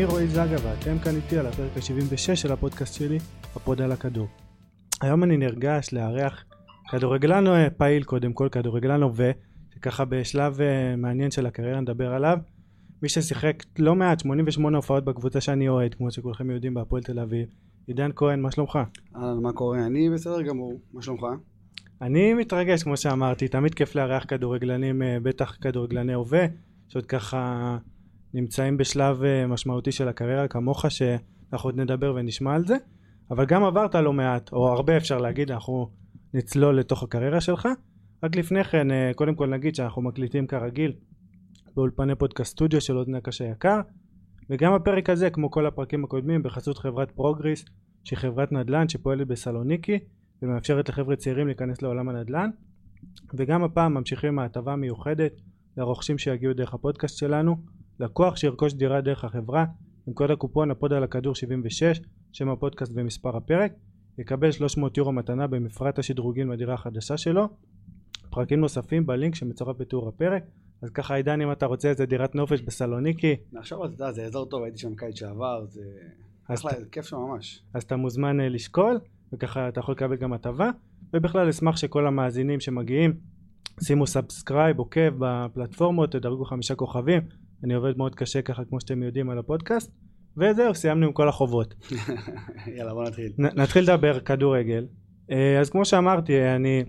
אני רועי זגה ואתם כאן איתי על הפרק ה-76 של הפודקאסט שלי, הפוד על הכדור. היום אני נרגש לארח כדורגלן אה, פעיל קודם כל, כדורגלן הווה, שככה בשלב אה, מעניין של הקריירה נדבר עליו. מי ששיחק לא מעט, 88 הופעות בקבוצה שאני אוהד, כמו שכולכם יודעים, בהפועל תל אביב. עידן כהן, מה שלומך? אהלן, מה קורה? אני בסדר גמור, מה שלומך? אני מתרגש, כמו שאמרתי, תמיד כיף לארח כדורגלנים, אה, בטח כדורגלני הווה, שעוד ככה נמצאים בשלב אה, משמעותי של הקריירה כמוך, שאנחנו עוד נדבר ונשמע על זה, אבל גם עברת לא מעט, או הרבה אפשר להגיד, אנחנו נצלול לתוך הקריירה שלך. רק לפני כן, אה, קודם כל נגיד שאנחנו מקליטים כרגיל באולפני פודקאסט סטודיו של אוזני הקש היקר, וגם הפרק הזה, כמו כל הפרקים הקודמים, בחסות חברת פרוגריס, שהיא חברת נדל"ן שפועלת בסלוניקי, ומאפשרת לחבר'ה צעירים להיכנס לעולם הנדל"ן, וגם הפעם ממשיכים עם ההטבה המיוחדת לרוכשים שיגיעו דרך הפודקאסט שלנו, לקוח שירכוש דירה דרך החברה, עם קוד הקופון הפוד על הכדור 76, שם הפודקאסט ומספר הפרק, יקבל 300 יורו מתנה במפרט השדרוגים לדירה החדשה שלו, פרקים נוספים בלינק שמצורף בתיאור הפרק, אז ככה עידן אם אתה רוצה איזה דירת נופש בסלוניקי, עכשיו אתה יודע, זה אזור טוב, הייתי שם קיץ שעבר, זה... אחלה, ת- כיף שם ממש. אז אתה מוזמן אה, לשקול, וככה אתה יכול לקבל גם הטבה, ובכלל אשמח שכל המאזינים שמגיעים שימו subscribe, עוקב בפלטפורמות, תדרגו חמישה כוכבים, אני עובד מאוד קשה ככה כמו שאתם יודעים על הפודקאסט, וזהו, סיימנו עם כל החובות. יאללה, בוא נתחיל. נ- נתחיל לדבר כדורגל. אה, אז כמו שאמרתי, אני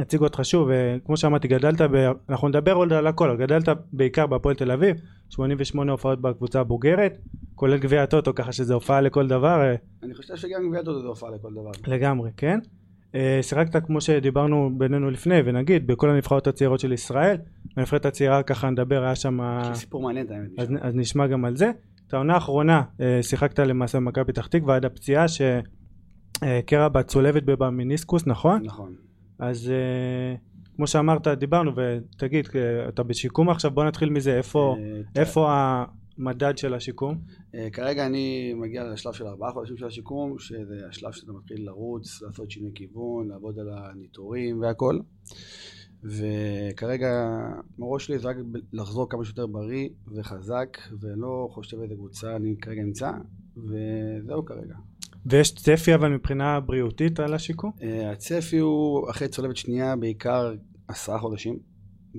אציג אותך שוב, אה, כמו שאמרתי, גדלת, ב... אנחנו נדבר עוד על הכל, גדלת בעיקר בהפועל תל אביב, 88 הופעות בקבוצה הבוגרת, כולל גביע הטוטו, ככה שזה הופעה לכל דבר, אה, אני חושב שגם גביע דודו זה הופעה לכל דבר. לגמרי, כן. אה, שיחקת כמו שדיברנו בינינו לפני, ונגיד, בכל הנבחרות הצעירות של ישראל, בנבחרת הצעירה ככה נדבר, היה שם... סיפור מעניין, האמת. אז, אז נשמע גם על זה. את העונה האחרונה אה, שיחקת למעשה במכבי פתח תקווה עד הפציעה שקרע בצולבת במיניסקוס, נכון? נכון. אז אה, כמו שאמרת, דיברנו, ותגיד, אה, אתה בשיקום עכשיו, בוא נתחיל מזה, איפה, אה, איפה המדד של השיקום? אה, כרגע אני מגיע לשלב של ארבעה חודשים של השיקום, שזה השלב שאתה מתחיל לרוץ, לעשות שינוי כיוון, לעבוד על הניטורים והכל. וכרגע הראש שלי זה רק לחזור כמה שיותר בריא וחזק, ולא חושב איזה קבוצה אני כרגע נמצא, וזהו כרגע. ויש צפי אבל מבחינה בריאותית על השיקום? אה, הצפי הוא אחרי צולבת שנייה בעיקר עשרה חודשים,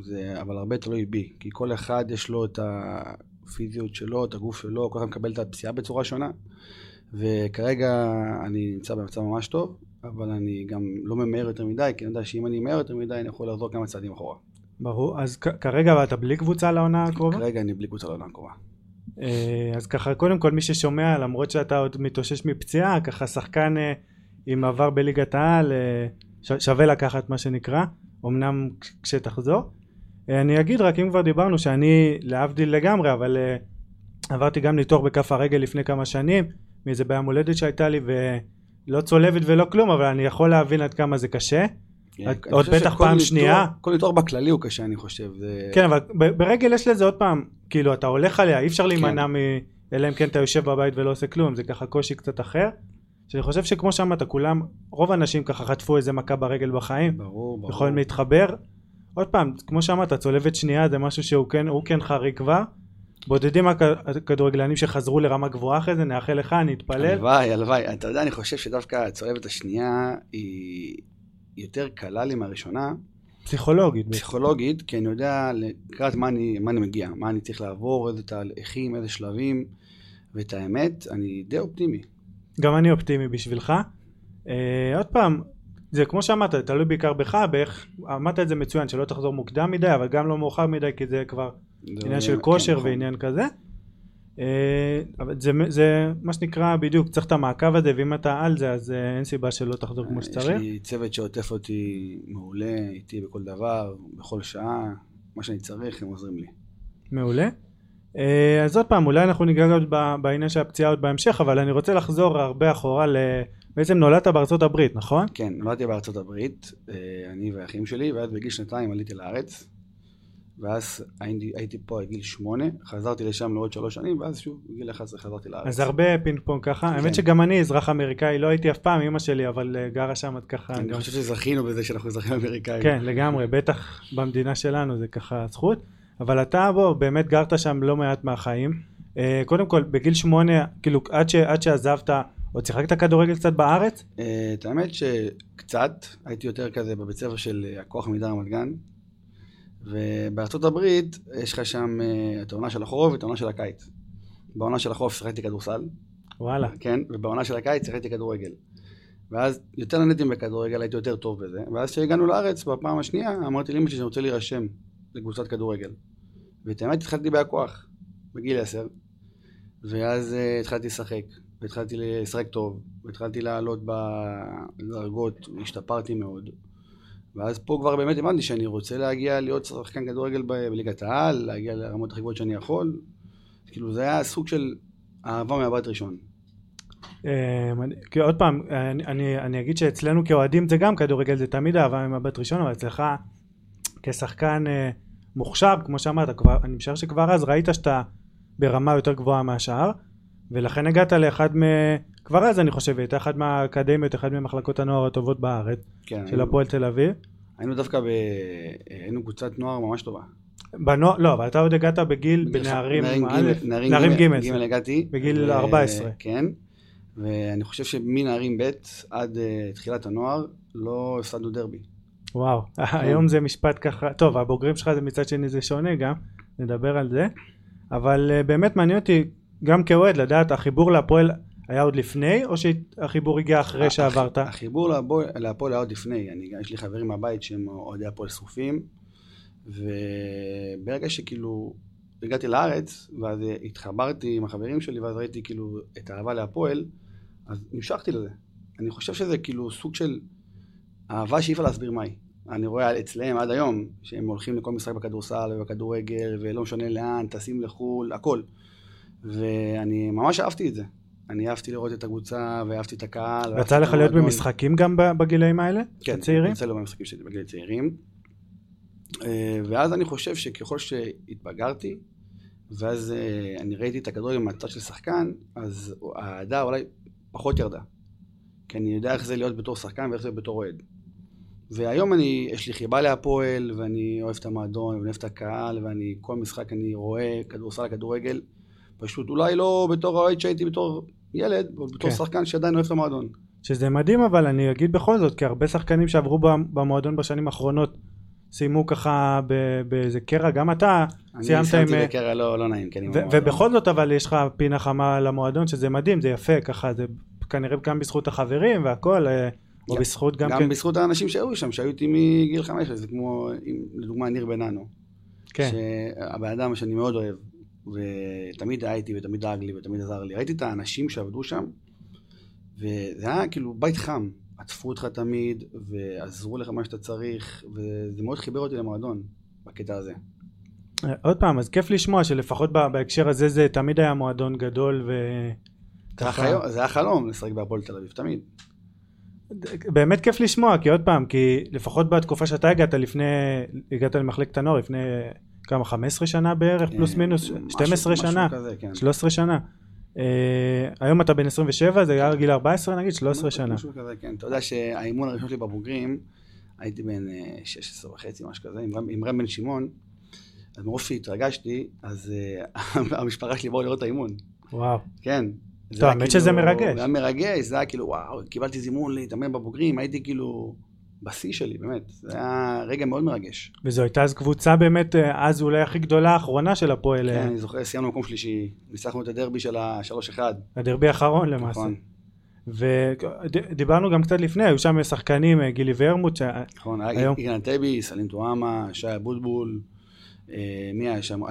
זה, אבל הרבה תלוי בי, כי כל אחד יש לו את הפיזיות שלו, את הגוף שלו, כל אחד מקבל את הפציעה בצורה שונה, וכרגע אני נמצא במצב ממש טוב, אבל אני גם לא ממהר יותר מדי, כי אני יודע שאם אני ממהר יותר מדי אני יכול לחזור כמה צעדים אחורה. ברור, אז כרגע אתה בלי קבוצה לעונה הקרובה? כרגע אני בלי קבוצה לעונה הקרובה. אה, אז ככה קודם כל מי ששומע למרות שאתה עוד מתאושש מפציעה ככה שחקן אה, עם עבר בליגת העל אה, שווה לקחת מה שנקרא אמנם כש- כשתחזור. אני אגיד רק אם כבר דיברנו שאני להבדיל לגמרי אבל אה, עברתי גם ניתוח בכף הרגל לפני כמה שנים מאיזה בעיה מולדת שהייתה לי ולא צולבת ולא כלום אבל אני יכול להבין עד כמה זה קשה. אני עוד חושב בטח פעם ניתוח- שנייה. כל ניתוח בכללי הוא קשה אני חושב. זה... כן אבל ברגל יש לזה עוד פעם כאילו אתה הולך עליה אי אפשר להימנע כן. מ... אלא אם כן אתה יושב בבית ולא עושה כלום זה ככה קושי קצת אחר. שאני חושב שכמו שאמרת כולם רוב האנשים ככה חטפו איזה מכה ברגל בחיים ברור, ברור. יכולים להתחבר. עוד פעם כמו שאמרת צולבת שנייה זה משהו שהוא כן כן חריג כבר. בודדים הכ- הכדורגלנים שחזרו לרמה גבוהה אחרי זה נאחל לך נתפלל. הלוואי, הלוואי. אתה יודע, אני חושב שדווקא הצולבת השנייה היא יותר קלה לי מהראשונה, פסיכולוגית. פסיכולוגית, כי אני יודע לקראת מה אני, מה אני מגיע, מה אני צריך לעבור, איזה תהליכים, איזה שלבים, ואת האמת, אני די אופטימי. גם אני אופטימי בשבילך. אה, עוד פעם, זה כמו שאמרת, תלוי בעיקר בך, באיך, אמרת את זה מצוין, שלא תחזור מוקדם מדי, אבל גם לא מאוחר מדי, כי זה כבר זה- עניין של כן, כושר נכון. ועניין כזה. אה, אבל זה, זה מה שנקרא בדיוק, צריך את המעקב הזה, ואם אתה על זה, אז אה, אין סיבה שלא תחזור כמו יש שצריך. לי צוות שעוטף אותי מעולה, איתי בכל דבר, בכל שעה, מה שאני צריך, הם עוזרים לי. מעולה. אה, אז עוד פעם, אולי אנחנו ניגע ב- בעניין של הפציעה עוד בהמשך, אבל אני רוצה לחזור הרבה אחורה ל... בעצם נולדת בארצות הברית, נכון? כן, נולדתי בארצות הברית, אה, אני והאחים שלי, ואז בגיל שנתיים עליתי לארץ, ואז הייתי, הייתי פה עד גיל שמונה, חזרתי לשם לעוד שלוש שנים, ואז שוב בגיל 11 חזרתי לארץ. אז הרבה פינג פונג ככה, כן. האמת שגם אני אזרח אמריקאי, לא הייתי אף פעם, אמא שלי, אבל אה, גרה שם עד ככה. אני גם- חושב שזכינו בזה שאנחנו אזרחים אמריקאים. כן, לגמרי, בטח במדינה שלנו זה ככה זכות. אבל אתה בוא באמת גרת שם לא מעט מהחיים. אה, קודם כל בגיל שמונה כאילו עד, ש, עד שעזבת עוד שיחקת כדורגל קצת בארץ? אה, את האמת שקצת, הייתי יותר כזה בבית ספר של אה, הכוח מידה רמת גן, ובארצות הברית יש לך שם אה, את העונה של החורף ואת העונה של הקיץ. בעונה של החורף שיחקתי כדורסל, וואלה. כן, ובעונה של הקיץ שיחקתי כדורגל. ואז יותר נהניתי בכדורגל, הייתי יותר טוב בזה, ואז כשהגענו לארץ בפעם השנייה, אמרתי לאמא שלי שאני רוצה להירשם לקבוצת כדורגל. ואת האמת התחלתי בהכוח, בגיל עשר, ואז uh, התחלתי לשחק, והתחלתי לשחק טוב, והתחלתי לעלות בדרגות, והשתפרתי מאוד. ואז פה כבר באמת הבנתי שאני רוצה להגיע להיות שחקן כדורגל בליגת העל, להגיע לרמות הכי גבוהות שאני יכול. כאילו זה היה סוג של אהבה מהבית ראשון. אה, עוד פעם, אני, אגיד שאצלנו כאוהדים זה גם כדורגל, זה תמיד אהבה ממבט ראשון, אבל אצלך כשחקן אה, מוכשר, כמו שאמרת, אני משער שכבר אז ראית שאתה ברמה יותר גבוהה מהשאר, ולכן הגעת לאחד מ... כבר אז אני חושב, הייתה אחת מהאקדמיות, אחת ממחלקות הנוער הטובות בארץ, כן, של הפועל תל אביב. היינו דווקא ב... היינו קבוצת נוער ממש טובה. בנוער, לא, אבל אתה עוד הגעת בגיל, בנערים, נערים ג', נערים ג', הגעתי. בגיל ו- 14. כן. ואני חושב שמנערים ב' עד אה, תחילת הנוער לא הפסדנו דרבי. וואו, היום זה משפט ככה, טוב הבוגרים שלך זה מצד שני זה שונה גם, נדבר על זה, אבל uh, באמת מעניין אותי גם כאוהד לדעת החיבור להפועל היה עוד לפני או שהחיבור הגיע אחרי שעברת? הח- החיבור להפועל- להפועל היה עוד לפני. אני, יש לי חברים מהבית שהם אוהדי הפועל שרופים, וברגע שכאילו הגעתי לארץ, ואז התחברתי עם החברים שלי, ואז ראיתי כאילו את האהבה להפועל, אז נמשכתי לזה. אני חושב שזה כאילו סוג של אהבה שאי אפשר להסביר מהי. אני רואה אצלם עד היום, שהם הולכים לכל משחק בכדורסל ובכדורגל, ולא משנה לאן, טסים לחו"ל, הכל. ואני ממש אהבתי את זה. אני אהבתי לראות את הקבוצה, ואהבתי את הקהל. יצא ואהבתי לך להיות. במשחקים גם בגילאים האלה? כן? יצא לו במשחקים שלי בגיל צעירים. אה, ואז אני חושב שככל שהתבגרתי, ואז אה, אני ראיתי את הכדורגל מהצד של שחקן, אז האהדה אולי פחות ירדה. כי אני יודע איך זה להיות בתור שחקן ואיך זה להיות בתור אוהד. והיום אני, יש לי חיבה להפועל, ואני אוהב את המועדון, ואני אוהב את הקהל, ואני, כל משחק אני רואה כדורסל, כדורגל. פשוט אולי לא בתור האוהד שהייתי בתור ילד, אבל בתור כן. שחקן שעדיין אוהב את המועדון. שזה מדהים אבל אני אגיד בכל זאת כי הרבה שחקנים שעברו במועדון בשנים האחרונות סיימו ככה באיזה קרע גם אתה אני סיימת סיימתי עם... אה, בקרע לא, לא נעים, כן. ובכל זאת אבל יש לך פינה חמה למועדון שזה מדהים זה יפה ככה זה כנראה גם בזכות החברים והכל אה, או בזכות גם גם כן בזכות האנשים שהיו שם, שהיו איתי מגיל חמש, זה כמו, אם- לדוגמה, ניר בננו. כן שהבן אדם שאני מאוד אוהב, ותמיד היה איתי ותמיד דאג לי ותמיד עזר לי. ראיתי את האנשים שעבדו שם, וזה היה כאילו בית חם. עטפו אותך תמיד, ועזרו לך מה שאתה צריך, וזה מאוד חיבר אותי למועדון, בקטע הזה. עוד פעם אז כיף לשמוע שלפחות בהקשר הזה זה תמיד היה מועדון גדול ו... זה היה חלום לשחק בהפועל תל אביב, תמיד. באמת כיף לשמוע כי עוד פעם כי לפחות בתקופה שאתה הגעת לפני הגעת למחלקת הנוער לפני כמה 15 שנה בערך פלוס אה, מינוס משהו- 12 שנה משהו כזה, כן. 13 שנה אה, היום אתה בן 27 זה היה גיל 14 נגיד 13 שנה משהו כזה, כן. אתה יודע שהאימון הראשון שלי בבוגרים, הייתי בן אה, 16 וחצי, משהו כזה, עם רם- בן שמעון, אז מרוב שהתרגשתי, אז אה, המשפחה שלי באו לראות את האימון. וואו כן. טוב, האמת שזה מרגש. זה היה מרגש, זה היה כאילו, וואו, קיבלתי זימון להתאמן בבוגרים, הייתי כאילו בשיא שלי, באמת. זה היה רגע מאוד מרגש. וזו הייתה אז קבוצה באמת אה, אז אולי הכי גדולה האחרונה של הפועל כן, אה, אני זוכר, סיימנו מקום שלישי, ניצחנו את הדרבי של ה-3-1. הדרבי האחרון למעשה נכון, ודיברנו גם קצת לפני היו שם שחקנים אה, גילי ורמוט נכון. היום. יגאל טבי, סלים טועמה, שי אבוטבול, מי היה שם?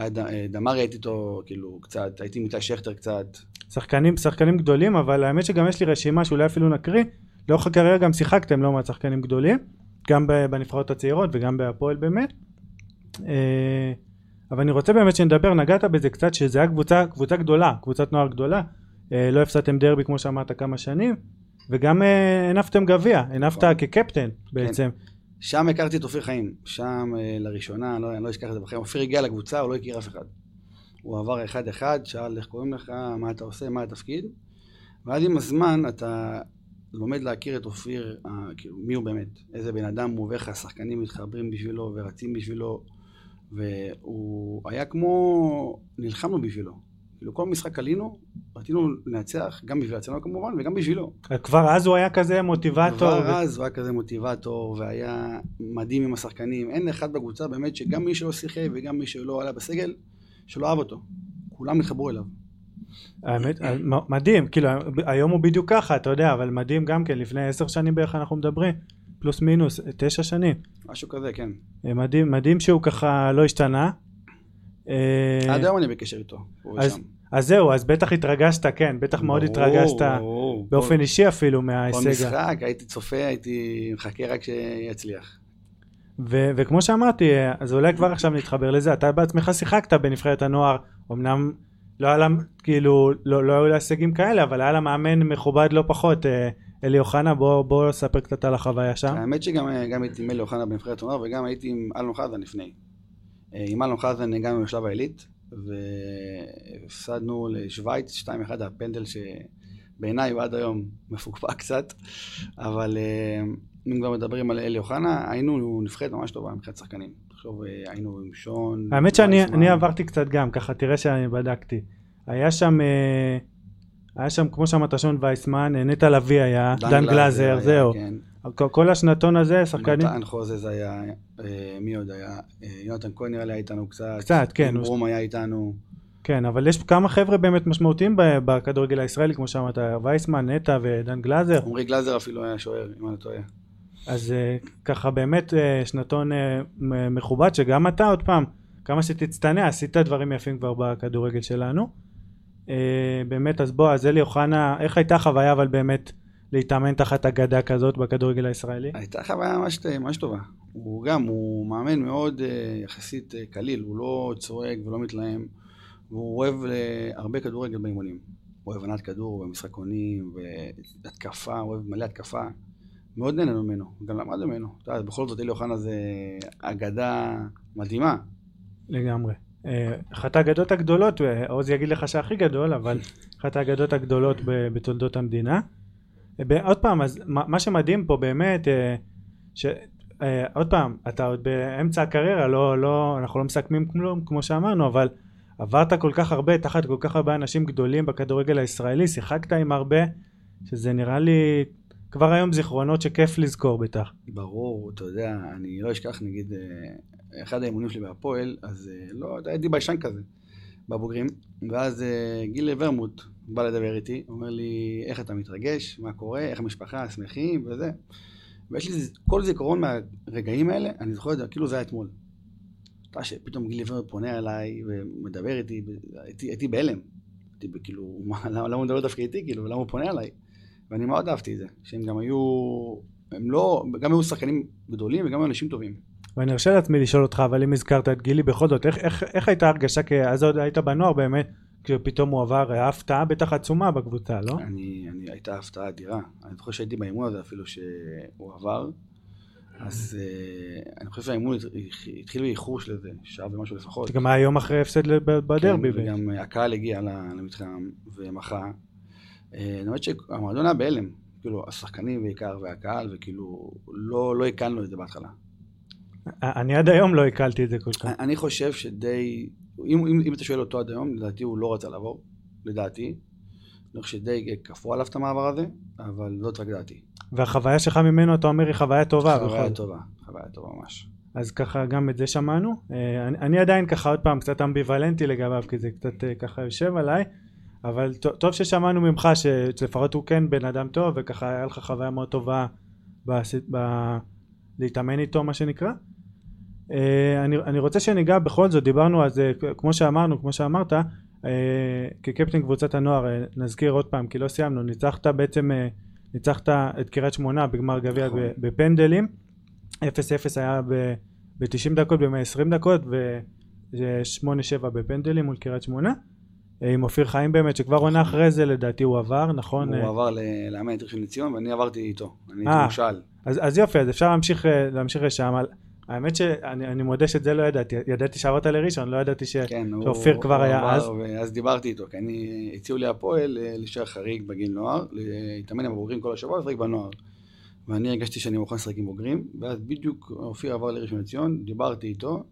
דמרי הייתי איתו, כאילו, קצת, הייתי עם איתי שכטר קצת. שחקנים שחקנים גדולים אבל האמת שגם יש לי רשימה שאולי אפילו נקריא לאורך הקריירה גם שיחקתם לא מעט שחקנים גדולים גם בנבחרות הצעירות וגם בהפועל באמת. אה, אבל אני רוצה באמת שנדבר נגעת בזה קצת שזה היה קבוצה קבוצה גדולה קבוצת נוער גדולה. אה, לא הפסדתם דרבי כמו שאמרת כמה שנים וגם אה, הנפתם גביע הנפת נכון. כקפטן בעצם. שם הכרתי את אופיר חיים, שם לראשונה, לא, אני לא אשכח את זה בחיים, אופיר הגיע לקבוצה, הוא לא הכיר אף אחד. הוא עבר אחד-אחד, שאל איך קוראים לך, מה אתה עושה, מה התפקיד, ואז עם הזמן אתה לומד להכיר את אופיר, אה, כאילו, מי הוא באמת, איזה בן אדם הוא ואיך השחקנים מתחברים בשבילו ורצים בשבילו, והוא היה כמו, נלחמנו בשבילו. כאילו כל משחק עלינו, רצינו לנצח, גם בשביל עצמנו כמובן, וגם בשבילו. כבר אז הוא היה כזה מוטיבטור. כבר ו- אז הוא היה כזה מוטיבטור, והיה מדהים עם השחקנים. אין אחד בקבוצה באמת שגם מי שלא שיחק וגם מי שלא עלה בסגל, שלא אהב אותו. כולם התחברו אליו. האמת, מ- מדהים, כאילו היום הוא בדיוק ככה, אתה יודע, אבל מדהים גם כן, לפני עשר שנים בערך אנחנו מדברים, פלוס מינוס, תשע שנים. משהו כזה, כן. אה, מדהים, מדהים שהוא ככה לא השתנה. אה, עד היום אני בקשר איתו. הוא אז- שם. אז זהו, אז בטח התרגשת, כן, בטח מאוד התרגשת, ברור. באופן כל- אישי אפילו כל מההישג. ה- משחק הייתי צופה, הייתי מחכה רק שיצליח. ו- וכמו שאמרתי, אה, אז אולי כבר עכשיו נתחבר לזה, אתה בעצמך שיחקת בנבחרת הנוער, אמנם לא היה לה, כאילו, לא, לא היו לה הישגים כאלה, אבל היה לה מאמן מכובד לא פחות, אה, אלי אוחנה, בוא, בוא ספר קצת על החוויה שם. האמת שגם גם הייתי עם אלי אוחנה בנבחרת הנוער וגם הייתי עם אלון חזן לפני. אה, עם אלון חזן הגענו לשלב העילית והפסדנו לשוויץ 2-1 הפנדל שבעיניי הוא עד היום מפוקפק קצת אבל אה, אם כבר מדברים על אלי אוחנה היינו נבחרת ממש טובה מבחינת שחקנים. תחשוב אה, היינו עם שון. האמת שאני עברתי קצת גם, ככה תראה שאני בדקתי. היה שם, אה, היה שם כמו שאמרת שון וייסמן, אה, נטע לביא היה, דן גלאזר, זהו. כן. כל- השנתון הזה, שחקנים, מתן חוזז היה, מי עוד היה? יונתן כהן נראה לי היה איתנו קצת. קצת, כן, רום היה איתנו. כן, אבל יש כמה חבר'ה באמת משמעותיים בכדורגל הישראלי, כמו שאמרת, וייסמן, נטע ודן גלאזר. עמרי גלאזר אפילו היה שוער, אם אני לא טועה. אז אה, ככה באמת אה, שנתון אה, מכובד שגם אתה עוד פעם כמה שתצטנע עשית דברים יפים כבר בכדורגל שלנו. באמת אז בוא אז אלי אוחנה איך הייתה חוויה אבל באמת להתאמן תחת אגדה כזאת בכדורגל הישראלי? הייתה חוויה ממש, ממש טובה. הוא גם, הוא מאמן מאוד יחסית קליל, הוא לא צועק ולא מתלהם, והוא אוהב הרבה כדורגל באימונים. הוא אוהב ענת כדור ומשחקונים והתקפה, הוא אוהב מלא התקפה. מאוד נהנה ממנו, גם למד ממנו. אתה יודע, בכל זאת אלי אוחנה זה אגדה מדהימה. לגמרי. אה, אחת האגדות הגדולות, עוז יגיד לך שהכי גדול, אבל אחת האגדות הגדולות בתולדות המדינה. אה, עוד פעם, אז מה שמדהים פה באמת, אה, ש... עוד פעם, אתה עוד באמצע הקריירה, לא, לא, אנחנו לא מסכמים כלום, כמו שאמרנו, אבל עברת כל כך הרבה, תחת כל כך הרבה אנשים גדולים בכדורגל הישראלי, שיחקת עם הרבה, שזה נראה לי כבר היום זיכרונות שכיף לזכור בטח. ברור, אתה יודע, אני לא אשכח, נגיד, אה, אחד האימונים שלי בהפועל, אז אה, לא, הייתי ביישן כזה, בבוגרים, ואז אה, גיל ורמוט בא לדבר איתי, אומר לי, איך אתה מתרגש, מה קורה, איך המשפחה, שמחים וזה. ויש לי כל זיכרון מהרגעים האלה, אני זוכר את זה, כאילו זה היה אתמול. אתה שפתאום גיל ורמוט פונה אליי ומדבר איתי, הייתי, הייתי בהלם. הייתי כאילו, מה, למה, למה הוא מדבר דווקא איתי, כאילו, למה הוא פונה אליי? ואני מאוד אהבתי את זה, שהם גם היו, הם לא, גם היו שחקנים גדולים וגם היו אנשים טובים. ואני ארשה לעצמי לשאול אותך, אבל אם הזכרת את גילי בכל זאת, איך, איך, איך הייתה הרגשה, כי אז עוד היית בנוער באמת, כשפתאום הוא עבר, היה הפתעה בטח עצומה בקבוצה, לא? אני, אני, הייתה הפתעה אדירה. אני זוכר שהייתי באימון הזה אפילו שהוא עבר, אז uh, אני חושב שהאימון הת- התחיל באיחור של איזה שעה ומשהו לפחות. זה גם היה יום אחרי הפסד בדרבי. כן, וגם אה, הקהל הגיע למתחם ומחה. אה, אני אומרת שהמועדון היה בהלם, כאילו השחקנים בעיקר והקהל, וכאילו לא, לא הקלנו את זה בהתחלה. אני עד היום לא הקלתי את זה כל כך. אני חושב שדי, אם, אם, אם אתה שואל אותו עד היום, לדעתי הוא לא רצה לעבור, לדעתי. אני חושב שדי כפו עליו את המעבר הזה, אבל זאת רק דעתי. והחוויה שלך ממנו, אתה אומר, היא חוויה טובה. בכל חוויה זאת. טובה, חוויה טובה ממש. אז ככה גם את זה שמענו. אה, אני, אני עדיין ככה עוד פעם קצת אמביוולנטי לגביו, כי זה קצת אה, ככה יושב עליי, אבל טוב ששמענו ממך שלפחות הוא כן בן אדם טוב, וככה היה לך חוויה מאוד טובה בס... ב... להתאמן איתו, מה שנקרא. אה, אני, אני רוצה שניגע בכל זאת, דיברנו על זה, כמו שאמרנו, כמו שאמרת, אה, כקפטן קבוצת הנוער, אה, נזכיר עוד פעם, כי לא סיימנו, ניצחת בעצם, ניצחת את קריית שמונה בגמר גביע נכון. בפנדלים, 0-0 היה ב... ב-90 דקות, ב-120 דקות ו-8-7 בפנדלים מול קריית שמונה. אה, עם אופיר חיים באמת, שכבר עונה אחרי זה לדעתי הוא עבר, נכון? הוא אה, עבר לאמן את ראשון לציון ואני עברתי איתו. אני אה. הייתי מושאל. אז, אז יופי, אז אפשר להמשיך, אה, להמשיך לשם. האמת שאני אני מודה שאת זה לא ידעתי, ידעתי שעברת לראשון, לא ידעתי ש... כן, הוא- שאופיר כבר הוא היה עבר, אז. ואז דיברתי איתו, כי אני, הציעו לי הפועל אה, להישאר חריג בגיל נוער, להתאמן עם הבוגרים כל השבוע ולשחק בנוער. ואני הרגשתי שאני מוכן לשחק עם בוגרים, ואז בדיוק אופיר עבר לראשון לציון, דיברתי איתו,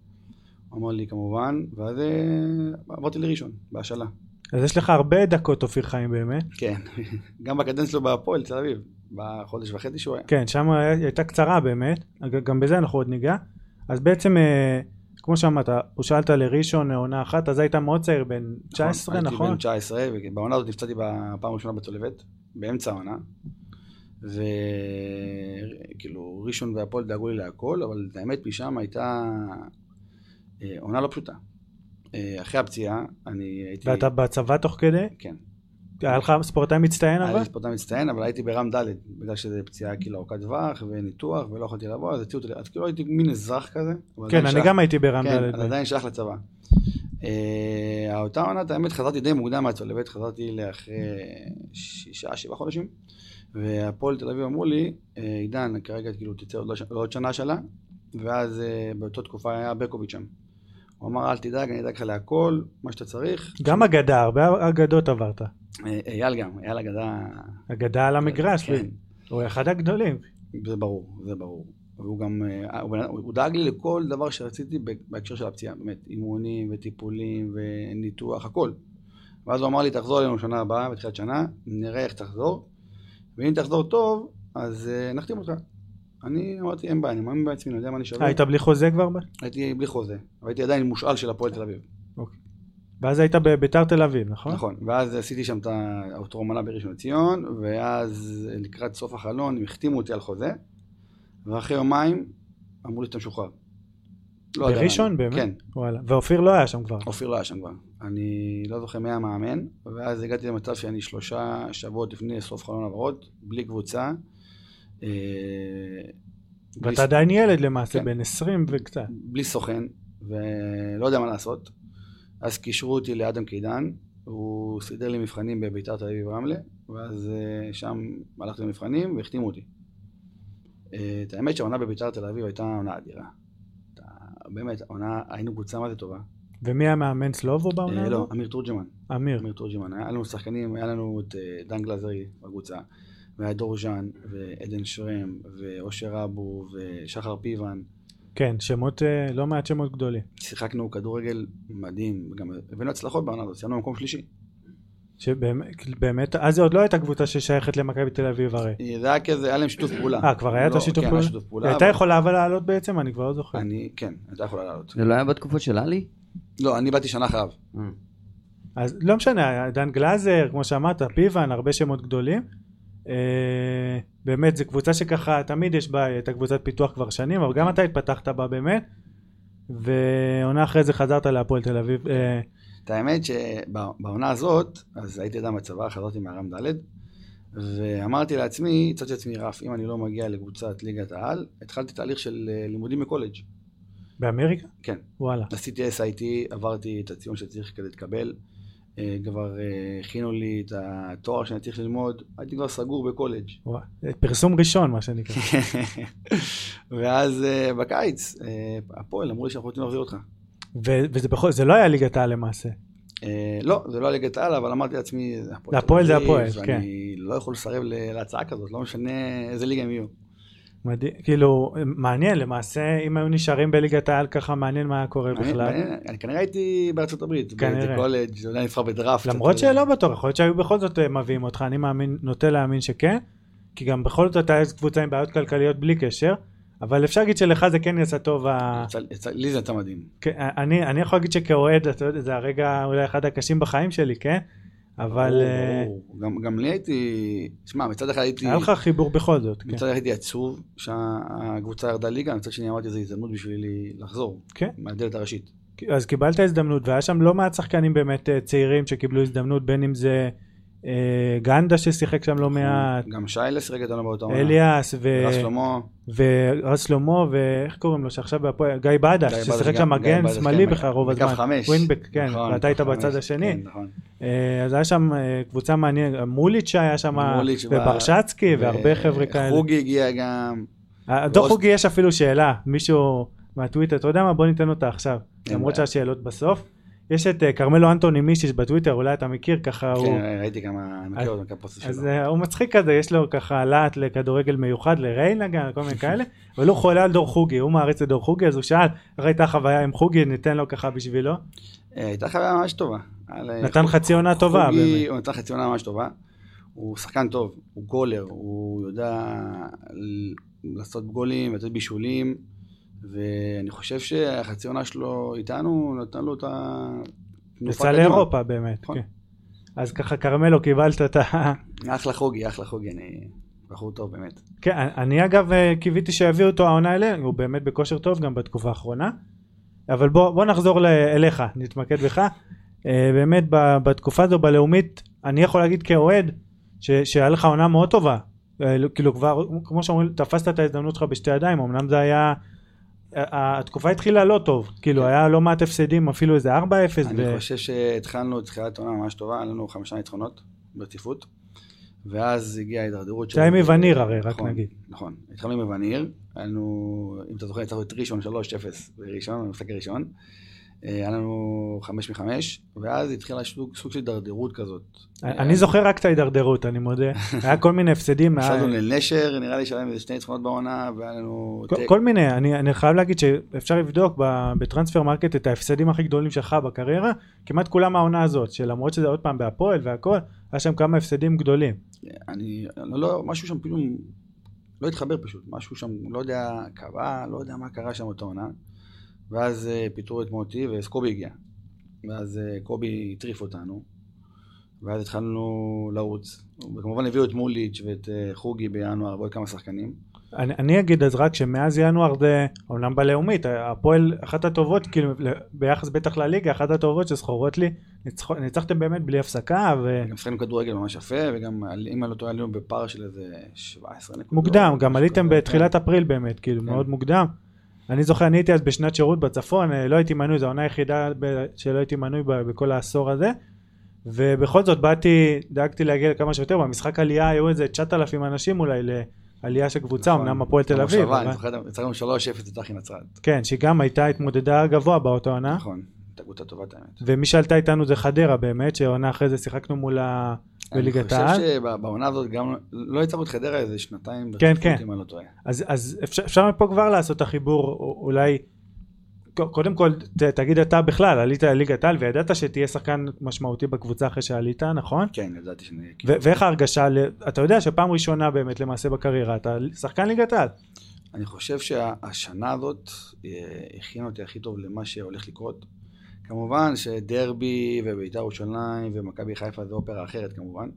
אמר לי כמובן, ואז אה, עברתי לראשון, בהשאלה. אז יש לך הרבה דקות אופיר חיים באמת. כן, גם בקדנציה שלו בהפועל תל אביב, בחודש וחצי שהוא היה. כן, שם הייתה קצרה באמת, גם בזה אנחנו עוד ניגע. אז בעצם, אה, כמו שאמרת, הוא שאלת לראשון עונה אחת, אז היית מאוד צעיר, בן 19, הייתי נכון? בן 19, ובעונה הזאת נפצעתי בפעם הראשונה בצולבת, באמצע העונה. וכאילו, ראשון והפועל דאגו לי להכל, אבל האמת משם הייתה עונה לא פשוטה. אה, אחרי הפציעה, אני הייתי... ואתה בצבא תוך כדי? כן. היה לך ספורטאי מצטיין היה אבל? לי ספורטאי מצטיין, אבל הייתי ברם ד', בגלל שזו פציעה כאילו ארוכת טווח וניתוח, ולא יכולתי לבוא, אז הציעו אותי, אז כאילו הייתי מין אזרח כזה. כן, אני גם הייתי ברם כן, ד'. אז עדיין שייך לצבא. אה, אותה עונת, האמת, חזרתי די מוקדם מהצולבת, חזרתי לאחרי שישה, שבעה חודשים, והפועל תל אביב אמרו לי, אה, עידן, כרגע כאילו תצא עוד לא עוד שנה שלה, ואז אה, באותה תקופה היה ברקוביץ' שם. הוא אמר, אל תדאג, אני אדאג לך להכל, מה שאתה צריך. גם אגדה, הרבה אגדות עברת. אה, אייל גם, אייל אגדה... אגדה על המגרש, כן, הוא אחד הגדולים. זה ברור, זה ברור. והוא גם, אה, הוא, הוא דאג לי לכל דבר שרציתי בהקשר של הפציעה, באמת, אימונים וטיפולים וניתוח, הכל. ואז הוא אמר לי, תחזור אלינו שנה הבאה, בתחילת שנה, נראה איך תחזור, ואם תחזור טוב, אז uh, נחתים אותך. אני אמרתי, אין בעיה, אני מאמין בעצמי, אני יודע מה אני שווה. אה, היית בלי חוזה כבר? הייתי בלי חוזה, אבל הייתי עדיין מושאל של הפועל תל אביב. ואז היית בביתר תל אביב, נכון? נכון, ואז עשיתי שם את האוטרומנה בראשון לציון, ואז לקראת סוף החלון הם החתימו אותי על חוזה, ואחרי יומיים אמרו לי שאתה משוחרר. לא בראשון. באמת? כן, וואלה. ואופיר לא היה שם כבר. אופיר לא היה שם כבר. אני לא זוכר מי המאמן, ואז הגעתי למצב שאני שלושה שבועות לפני סוף חלון העברות, בלי קבוצה. אה, ואתה עדיין ילד למעשה, כן. בן 20 וקצת. בלי סוכן, ולא יודע מה לעשות. אז קישרו אותי לאדם קידן, הוא סידר לי מבחנים בביתר תל אביב רמלה, ואז אה, שם הלכתי למבחנים והחתימו אותי. אה, את האמת שהעונה בביתר תל אביב הייתה עונה אדירה. באמת, העונה, היינו קבוצה מה זה טובה. ומי המאמן סלובו בעונה אה, לא, הזאת? אמיר תורג'מן. אמיר. אמיר תורג'מן. היה לנו שחקנים, היה לנו את דן גלזרי בקבוצה, והיה דור ז'אן, ועדן שרם, ואושר אבו, ושחר פיבן. כן, שמות, אה, לא מעט שמות גדולים. שיחקנו כדורגל מדהים, גם הבאנו הצלחות בעונה הזאת, סיימנו במקום שלישי. שבאמת, באמת, אז זה עוד לא הייתה קבוצה ששייכת למכבי תל אביב הרי. זה היה כזה, היה להם שיתוף פעולה. אה, כבר היה את לא, השיתוף כן, פעולה? היה שיתוף פעולה. הייתה יכולה אבל לעלות בעצם? אני כבר לא זוכר. אני, כן, הייתה יכולה לעלות. זה לא היה בתקופות של עלי? לא, אני באתי שנה אחריו. אז לא משנה, דן גלאזר, כמו שאמרת, פיבן, הרבה שמות גדולים. אה, באמת, זו קבוצה שככה, תמיד יש בה את הקבוצת פיתוח כבר שנים, אבל גם אתה התפתחת בה באמת. ועונה אחרי זה חזרת להפועל תל אביב. אה, את האמת שבעונה הזאת, אז הייתי אדם בצבא, חזרתי מהרם ד', ואמרתי לעצמי, הצעתי לעצמי רף, אם אני לא מגיע לקבוצת ליגת העל, התחלתי תהליך של אה, לימודים בקולג'. באמריקה? כן. וואלה. עשיתי SIT, עברתי את הציון שצריך כדי להתקבל, כבר אה, הכינו לי את התואר שאני צריך ללמוד, הייתי כבר סגור בקולג'. וואו, פרסום ראשון מה שנקרא. ואז אה, בקיץ, אה, הפועל אמרו לי שאנחנו רוצים להחזיר אותך. וזה בכל, זה לא היה ליגת העל למעשה. אה, לא, זה לא היה ליגת העל, אבל אמרתי לעצמי, הפועל, זה הפועל, כן. ואני לא יכול לסרב להצעה כזאת, לא משנה איזה ליגה הם יהיו. מדהים, כאילו, מעניין, למעשה, אם היו נשארים בליגת העל ככה, מעניין מה היה קורה מעניין, בכלל. מעניין, אני כנראה הייתי בארצות הברית, כנראה. בקולג', אולי נבחר בדראפט. למרות שלא בטוח, יכול להיות שהיו בכל זאת אה, מביאים אותך, אני מאמין, נוטה להאמין שכן, כי גם בכל זאת אתה יש קבוצה עם בעיות כלכליות בלי קשר, אבל אפשר להגיד שלך זה כן יצא טוב, ה- יצא- יצא- לי זה יצא מדהים. כן, אני, אני יכול להגיד שכאוהד, אתה יודע, זה הרגע אולי אחד הקשים בחיים שלי, כן? אבל אה. גם- גם לי הייתי, שמע, מצד אחד הייתי, היה לך חיבור בכל זאת, כן. מצד אחד הייתי עצוב שהקבוצה ירדה ליגה, מצד שני אמרתי זו הזדמנות בשבילי לחזור, כן. מהדלת הראשית. אז קיבלת הזדמנות, והיה שם לא מעט שחקנים באמת אה, צעירים שקיבלו הזדמנות, בין אם זה גנדה ששיחק שם לא מעט, גם שיילה שיחק איתנו באותה עונה. אליאס, ו... רז שלמה. ורז שלמה, ואיך קוראים לו שעכשיו בהפועל, גיא בדש, ששיחק שם מגן שמאלי כן, בכלל רוב הזמן, חמש. ווינבק, כן, נכון, ואתה היית בצד השני, כן, נכון. אה, אז היה שם אה, קבוצה מעניינת, מוליץ' היה שם, וברשצקי, והרבה חבר'ה כאלה. חוגי הגיע גם. ועוד- חוגי יש אפילו שאלה, מישהו מהטוויטר, אתה יודע מה, בוא ניתן אותה עכשיו, למרות. שהשאלות בסוף. יש את אה, כרמלו אנטוני מישיש בטוויטר, אולי אתה מכיר, ככה הוא... כן, ראיתי כמה, אני מכיר אותו, כמה פוסטים אז שלו. אה, הוא מצחיק כזה, יש לו ככה להט לכדורגל מיוחד, לריינגן, כל מיני כאלה, אבל הוא חולה על דור חוגי, הוא מעריץ את דור חוגי, אז הוא שאל, איך הייתה חוויה עם חוגי, ניתן לו ככה בשבילו. אה, הייתה חוויה ממש טובה. נתן חצי עונה טובה, חוגי. הוא נתן חצי עונה ממש טובה. הוא שחקן טוב, הוא גולר, הוא יודע לעשות גולים, לתת בישולים, ואני חושב שהחצי עונה שלו איתנו, נתן לו את ה... יצא. לאירופה באמת, נכון. כן. אז ככה כרמלו קיבלת את ה... אחלה חוגי, אחלה חוגי, אני... בחור טוב באמת. כן, אני אגב אה, קיוויתי שיביאו אותו העונה אלינו, הוא באמת בכושר טוב גם בתקופה האחרונה. אבל בוא, בוא נחזור אליך, נתמקד בך. אה, באמת בתקופה הזו בלאומית, אני יכול להגיד כאוהד, שהיה לך עונה מאוד טובה. אה, כאילו כבר, כמו שאומרים, תפסת את ההזדמנות שלך בשתי ידיים, אמנם זה היה... התקופה התחילה לא טוב, כאילו. היה לא מעט הפסדים, אפילו איזה 4-0. אני חושב שהתחלנו את תחילת עונה ממש טובה, היה לנו חמישה ניצחונות ברציפות, ואז הגיעה ההידרדרות זה היה עם וניר הרי, רק נכון, נגיד. נכון, התחלנו עם וניר, היה לנו, אם אתה זוכר, ניצחנו את ראשון 3-0 בראשון, במשחק הראשון, היה לנו חמש מחמש, ואז התחילה סוג, סוג של הידרדרות כזאת. אני זוכר רק את ההידרדרות, אני מודה. היה כל מיני הפסדים. היה- הפסדנו לנשר, נראה לי שהיה איזה שני ניצחונות בעונה, והיה לנו... כל- מיני, אני, חייב להגיד שאפשר לבדוק ב Transfermarkt את ההפסדים הכי גדולים שלך בקריירה, כמעט כולם העונה הזאת, שלמרות שזה עוד פעם בהפועל והכל, היה שם כמה הפסדים גדולים. אני, לא, לא, משהו שם פתאום לא התחבר פשוט, משהו שם, לא יודע, קרה, לא יודע מה קרה שם אותה עונה. ואז אה, פיטרו את מוטי וקובי הגיע. ואז אה, קובי הטריף אותנו. ואז התחלנו לרוץ. וכמובן הביאו את מוליץ' ואת אה, חוגי בינואר ועוד כמה שחקנים. אני, אני אגיד אז רק שמאז ינואר זה, אומנם בלאומית, הפועל אחת הטובות, כאילו ביחס בטח לליגה, אחת הטובות שזכורות לי, ניצח, ניצחתם באמת בלי הפסקה, גם שחקנו כדורגל ממש יפה, וגם אם אני לא טועה עלינו בפער של איזה 17 נקודות. ומוקדם, גם עליתם בתחילת כן. אפריל באמת, כאילו כן. מאוד מוקדם. אני זוכר, אני הייתי אז בשנת שירות בצפון, אה, לא הייתי מנוי, זו העונה היחידה שלא הייתי מנוי בכל העשור הזה. ובכל זאת באתי, דאגתי להגיע לכמה שיותר, במשחק עלייה היו איזה 9,000 אנשים אולי לעלייה של קבוצה, נכון. אמנם הפועל תל אביב, אני זוכר, ניצחנו 3-0 את אחי נצרת. כן, שגם הייתה התמודדה גבוה באותה עונה, נכון, הייתה קבוצה טובה את האמת. ומי שעלתה איתנו זה חדרה באמת, שעונה אחרי זה שיחקנו מולה בליגת אני העל. חושב שבעונה הזאת גם לא הצלחנו את חדרה איזה שנתיים כן, כן. אם אני לא טועה. אז, אז אפשר, אפשר מפה כבר לעשות את החיבור, אולי, קודם כל ת, תגיד אתה בכלל, עלית לליגת העל וידעת שתהיה שחקן משמעותי בקבוצה אחרי שעלית, נכון? כן, ידעתי שאני... ו- ואיך ההרגשה, ל- אתה יודע שפעם ראשונה באמת למעשה בקריירה, אתה שחקן ליגת העל. אני חושב שהשנה הזאת אה, הכינה אותי הכי טוב למה שהולך לקרות. כמובן שדרבי ובית"ר ירושלים ומכבי חיפה זה אופרה אחרת כמובן,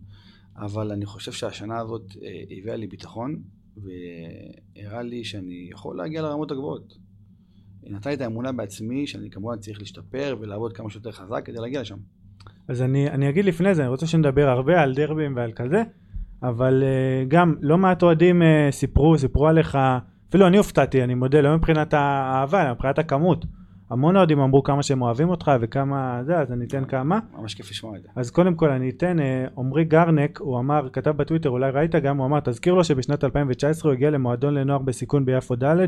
אבל אני חושב שהשנה הזאת אה, הביאה לי ביטחון והראה לי שאני יכול להגיע לרמות הגבוהות. היא נתנה לי את האמונה בעצמי שאני כמובן צריך להשתפר ולעבוד כמה שיותר חזק כדי להגיע לשם. אז אני, אני אגיד לפני זה, אני רוצה שנדבר הרבה על דרבים ועל כזה, אבל uh, גם לא מעט אוהדים uh, סיפרו, סיפרו עליך, אפילו אני הופתעתי, אני מודה, לא מבחינת האהבה, אלא מבחינת הכמות. המון אוהדים אמרו כמה שהם אוהבים אותך וכמה זה, אז אני אתן כמה. ממש כיף לשמוע את זה. אז קודם כל אני אתן, אה, עמרי גרנק, הוא אמר, כתב בטוויטר, אולי ראית גם, הוא אמר, תזכיר לו שבשנת 2019 הוא הגיע למועדון לנוער בסיכון ביפו ד',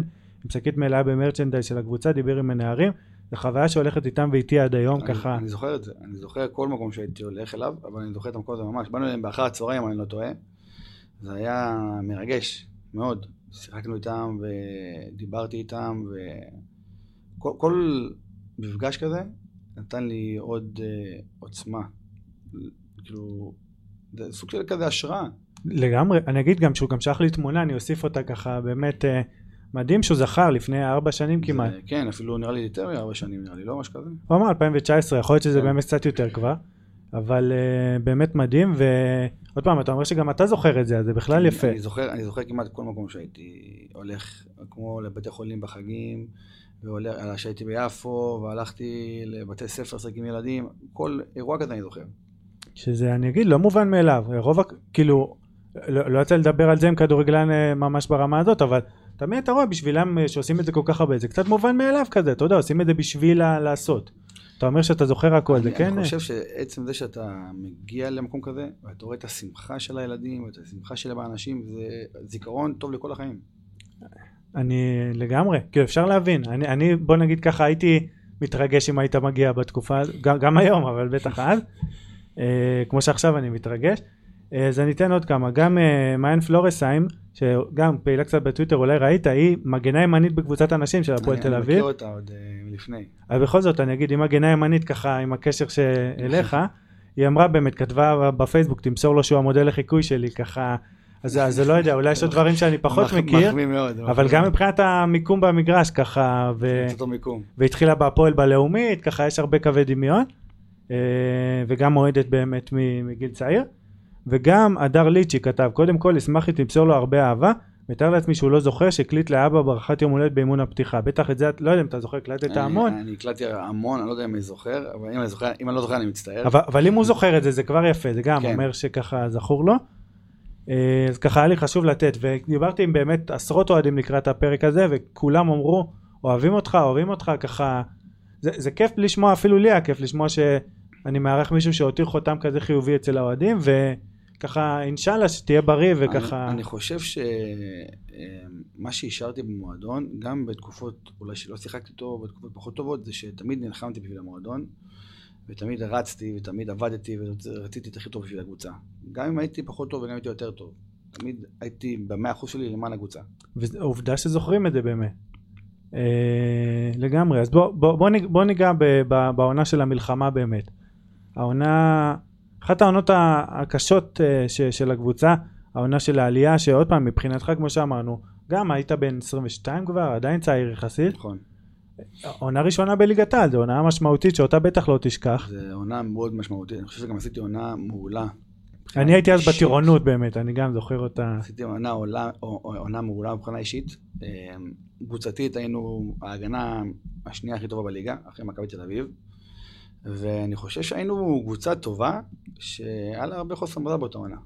עם שקית מלאה במרצ'נדייז של הקבוצה, דיבר עם הנערים, זו חוויה שהולכת איתם ואיתי עד היום, אני, ככה, אני זוכר את זה, אני זוכר כל מקום שהייתי הולך אליו, אבל אני זוכר את המקום הזה ממש. באנו אליהם באחר הצהריים, אני לא טועה. זה היה מרגש מאוד. שיחקנו איתם ודיברתי איתם, וכל כל מפגש כזה נתן לי עוד uh, עוצמה. כאילו, זה סוג של כזה השראה. לגמרי, אני אגיד גם שהוא גם שלח לי תמונה, אני אוסיף אותה ככה, באמת אה, מדהים שהוא זכר לפני ארבע שנים כמעט. זה, כן, אפילו נראה לי יותר מארבע שנים, נראה לי, לא משהו כזה. הוא אמר 2019, יכול להיות שזה כן. באמת קצת יותר כבר, אבל uh, באמת מדהים, ועוד פעם, אתה אומר שגם אתה זוכר את זה, אז זה בכלל אני- יפה. אני זוכר, אני זוכר כמעט כל מקום שהייתי הולך, כמו לבתי חולים בחגים, והולך, שהייתי ביפו, והלכתי לבתי ספר לשחק עם ילדים, כל אירוע כזה אני זוכר. שזה אני אגיד לא מובן מאליו רוב כאילו לא, לא יצא לדבר על זה עם כדורגלן אה, ממש ברמה הזאת אבל תמיד אתה רואה בשבילם אה, שעושים את זה כל כך הרבה זה קצת מובן מאליו כזה אתה יודע עושים את זה בשביל לעשות. אתה אומר שאתה זוכר הכל זה כן אני חושב שעצם זה שאתה מגיע למקום כזה, ואתה רואה את השמחה של הילדים, ואת השמחה של האנשים, זה זיכרון טוב לכל החיים. אני לגמרי כאילו אפשר להבין אני, אני בוא נגיד ככה הייתי מתרגש אם היית מגיע בתקופה, גם, גם היום, אבל בטח אז, אה, כמו שעכשיו אני מתרגש. אה, אז אני אתן עוד כמה, גם אה, מעיין פלורסהיים, שגם פעילה קצת בטוויטר, אולי ראית, היא מגנה ימנית בקבוצת הנשים של הפועל תל אני אביב. מכיר אותה עוד אה, לפני. אבל בכל זאת אני אגיד, היא מגנה ימנית ככה עם הקשר שאליך, היא אמרה באמת, כתבה בפייסבוק, תמסור לו שהוא המודל לחיקוי שלי, ככה, אז אז זה לא יודע, אולי יש עוד דברים שאני פחות מכיר, מאוד. אבל מחמיא גם. מבחינת המיקום במגרש ככה, ו... והתחילה בהפועל בלאומית, ככה יש הרבה קווי דמיון, אה, וגם אוהדת באמת מגיל צעיר, וגם הדר ליצ'י כתב, קודם כל אשמח אם תמסור לו הרבה אהבה, מתאר לעצמי שהוא לא זוכר שהקליט לאבא ברכת יום הולדת באימון הפתיחה, בטח את זה, לא יודע אם אתה זוכר, הקלטת המון, אני הקלטתי המון, אני לא יודע אם אני זוכר, אבל אם אני זוכר, אם אני לא זוכר אני מצטער. אבל, אבל אם הוא זוכר את זה, זה כבר יפה, זה גם כן. אומר שככה זכור לו. אה, אז ככה היה לי חשוב לתת, ודיברתי עם באמת עשרות אוהדים לקראת הפרק הזה, וכולם אמרו, אוהבים אותך, אוהבים אותך, ככה, זה, זה כיף לשמוע, אפילו לי היה כיף לשמוע שאני מארח מישהו שהותיר חותם כזה חיובי אצל האוהדים, וככה אינשאללה שתהיה בריא וככה, אני, אני חושב שמה שהשארתי במועדון, גם בתקופות אולי שלא שיחקתי איתו, בתקופות פחות טובות, זה שתמיד נלחמתי בשביל המועדון, ותמיד רצתי, ותמיד עבדתי, ורציתי את הכי טוב בשביל הקבוצה. גם אם הייתי פחות טוב וגם אם הייתי יותר טוב. תמיד הייתי במאה אחוז שלי למען הקבוצה. ועובדה שזוכרים את זה באמת. אה, לגמרי, אז בוא, בוא, בוא, ניג- בוא ניגע ב, ב, בעונה של המלחמה באמת. העונה, אחת העונות הקשות אה, ש, של הקבוצה, העונה של העלייה, שעוד פעם מבחינתך כמו שאמרנו, גם היית בן 22 כבר, עדיין צעיר יחסית, נכון. עונה ראשונה בליגת העל, זו עונה משמעותית שאותה בטח לא תשכח. זו עונה מאוד משמעותית. אני חושב שגם עשיתי עונה מעולה. אני הייתי אז. בטירונות באמת, אני גם זוכר אותה. עשיתי עונה, עולה, עונה מעולה מבחינה אישית. אה, קבוצתית היינו ההגנה השנייה הכי טובה בליגה, אחרי מכבי תל אביב. ואני חושב שהיינו קבוצה טובה, שהיה לה הרבה חוסר מזל באותה עונה.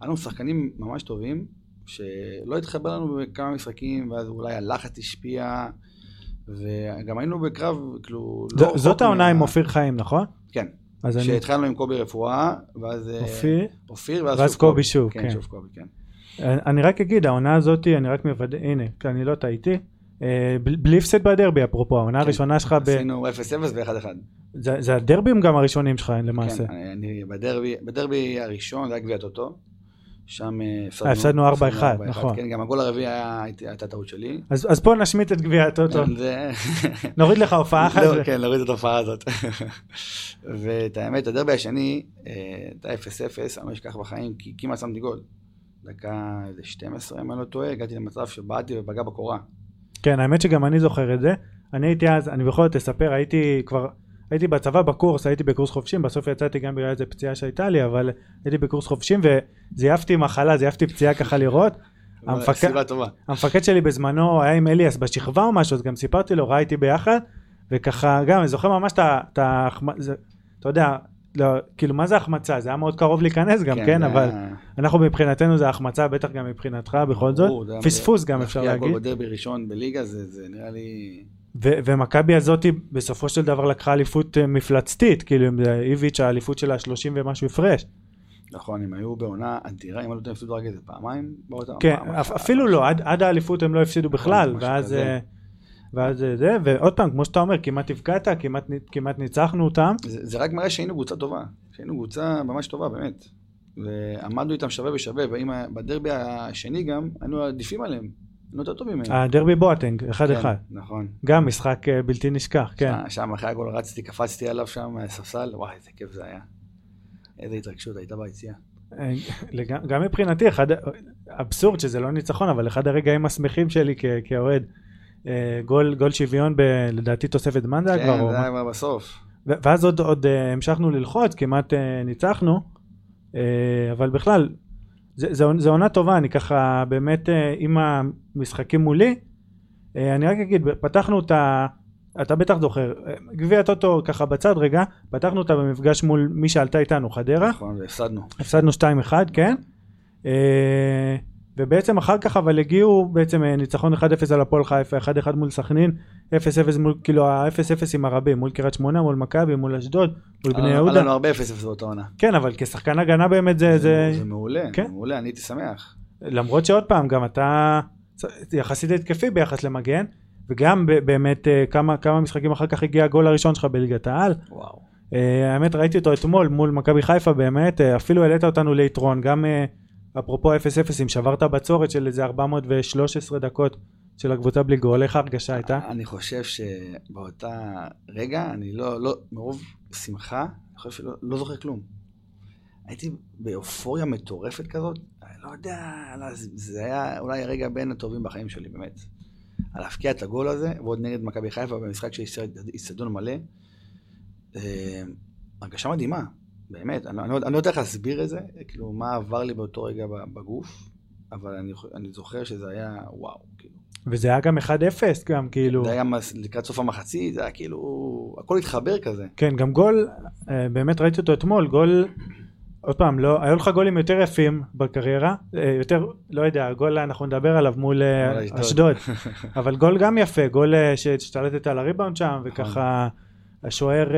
היה לנו שחקנים ממש טובים, שלא התחבר לנו בכמה משחקים, ואז אולי הלחץ השפיע, וגם היינו בקרב, כאילו... לא ז- רחוק זאת העונה מה- עם אופיר חיים, נכון? כן. אז אני... שהתחלנו עם קובי רפואה, ואז... אה, אופיר, אופיר, ואז, ואז שוב קובי שוב, כן, כן. שוב קובי, כן. אני רק אגיד, העונה הזאת, אני רק מוודא, הנה, כי אני לא טעיתי, אה, בלי הפסד בדרבי אפרופו, העונה כן. הראשונה שלך, ב- עשינו 0-0 ו-1-1. זה זה הדרבים גם הראשונים שלך למעשה. כן, אני- אני בדרבי, בדרבי הראשון, זה היה גביע טוטו, שם אה, הפסדנו 4-1, 4-1, נכון. כן, גם הגול הרביעי הייתה טעות שלי. אז פה נשמיט את גביע הטוטו, נוריד לך הופעה אחת. לא, כן, להוריד את התופעה הזאת. ואת האמת, הדרבי השני, הייתה 0-0, אני לא אשכח בחיים, כי כמעט שמתי גול. דקה איזה 12, אם אני לא טועה, הגעתי למצב שבעטתי ופגע בקורה. כן, האמת שגם אני זוכר את זה. אני הייתי אז, אני בכל זאת אספר, הייתי כבר, הייתי בצבא בקורס, הייתי בקורס חובשים, בסוף יצאתי גם בגלל איזה פציעה שהייתה לי, אבל הייתי בקורס חובשים וזייפתי מחלה, זייפתי פציעה ככה לראות. טובה. המפקד שלי בזמנו היה עם אליאס בשכבה או משהו, אז גם סיפרתי לו, ראיתי ביחד, וככה, גם, אני זוכר ממש את ה... אתה יודע, לא, כאילו, מה זה החמצה? זה היה מאוד קרוב להיכנס גם, כן, זה אבל אנחנו מבחינתנו זה החמצה, בטח גם מבחינתך בכל זאת. פספוס גם אפשר להכריע להגיד. גול בדרבי ראשון בליגה, זה זה נראה לי... ו- ומכבי הזאתי בסופו של דבר לקחה אליפות אה, מפלצתית, כאילו, עם זה איביץ' האליפות של ה-30 ומשהו הפרש. נכון, הם היו בעונה אדירה, אם לא טועה, הפסידו רק איזה פעמיים באותה... כן, אחת. אפילו לא, עד, עד האליפות הם לא הפסידו בכלל, משהו ואז. אה, ואז אה, זה, ועוד פעם, כמו שאתה אומר, כמעט הפקעת, כמעט, כמעט ניצחנו אותם. זה, זה רק מראה שהיינו קבוצה טובה, שהיינו קבוצה ממש טובה, באמת. ועמדנו איתם שווה בשווה, ואם ה- בדרבי השני גם, היינו עדיפים עליהם. היינו יותר טובים מהם. הדרבי בואטנג, אחד כן, אחד. נכון. גם משחק אה, בלתי נשכח, כן. שם- אחרי הגול רצתי, קפצתי עליו שם מהספסל, וואי, איזה כיף זה היה. איזה התרגשות הייתה ביציאה. אה, גם מבחינתי, אחד, אבסורד שזה לא ניצחון, אבל אחד הרגעים השמחים שלי כאוהד, אה, גול, גול שוויון ב... לדעתי תוספת זמן זה היה כבר, כן, זה? היה בסוף. ואז עוד, עוד המשכנו ללחוץ, כמעט ניצחנו, אבל בכלל, זה עונה טובה, אני ככה באמת אה, עם המשחקים מולי, אה, אני רק אגיד, פתחנו את ה... אתה בטח זוכר, אה, גביע הטוטו ככה בצד רגע, פתחנו אותה במפגש מול מי שעלתה איתנו, חדרה, נכון, והפסדנו. הפסדנו 2-1, כן, ובעצם אחר כך אבל הגיעו בעצם ניצחון 1-0 על הפועל חיפה, 1-1 מול סכנין, 0-0 מול, כאילו ה-0-0 עם הרבים, מול קריית שמונה, מול מכבי, מול אשדוד, מול בני היה יהודה. לנו הרבה 0-0 באותה עונה. כן, אבל כשחקן הגנה באמת זה, זה, זה מעולה, כן. מעולה, אני הייתי שמח. למרות שעוד פעם, גם אתה יחסית התקפי ביחס למגן, וגם באמת אה, כמה, כמה משחקים אחר כך הגיע הגול הראשון שלך בליגת העל. וואו. אה, האמת ראיתי אותו אתמול מול מכבי חיפה באמת, אה, אפילו העלית אותנו ליתרון, גם אפרופו 0-0, אם שברת בצורת של איזה 413 דקות של הקבוצה בלי גול, איך ההרגשה הייתה? אני חושב שבאותה רגע, אני לא, לא, מרוב שמחה, אני חושב שלא לא זוכר כלום. הייתי באופוריה מטורפת כזאת, אני לא יודע, לא, זה- היה אולי הרגע בין הטובים בחיים שלי, באמת. על להפקיע את הגול הזה, ועוד נגד מכבי חיפה במשחק של איצטדיון מלא. אה, הרגשה מדהימה, באמת. אני, לא- אני, לא- אני לא יודע איך להסביר את זה, כאילו, מה עבר לי באותו רגע בגוף, אבל אני, אני זוכר שזה היה וואו, כאילו. וזה היה גם 1-0 גם כאילו, זה היה לקראת סוף המחצית, זה היה כאילו, הכל התחבר כזה. כן גם גול, אה, באמת ראיתי אותו אתמול, גול, עוד פעם, לא, היו לך גולים יותר יפים בקריירה, אה, יותר, לא יודע, גול אנחנו נדבר עליו מול אה, אשדוד. אבל גול גם יפה, גול שהשתלטת על הריבאונד שם, וככה השוער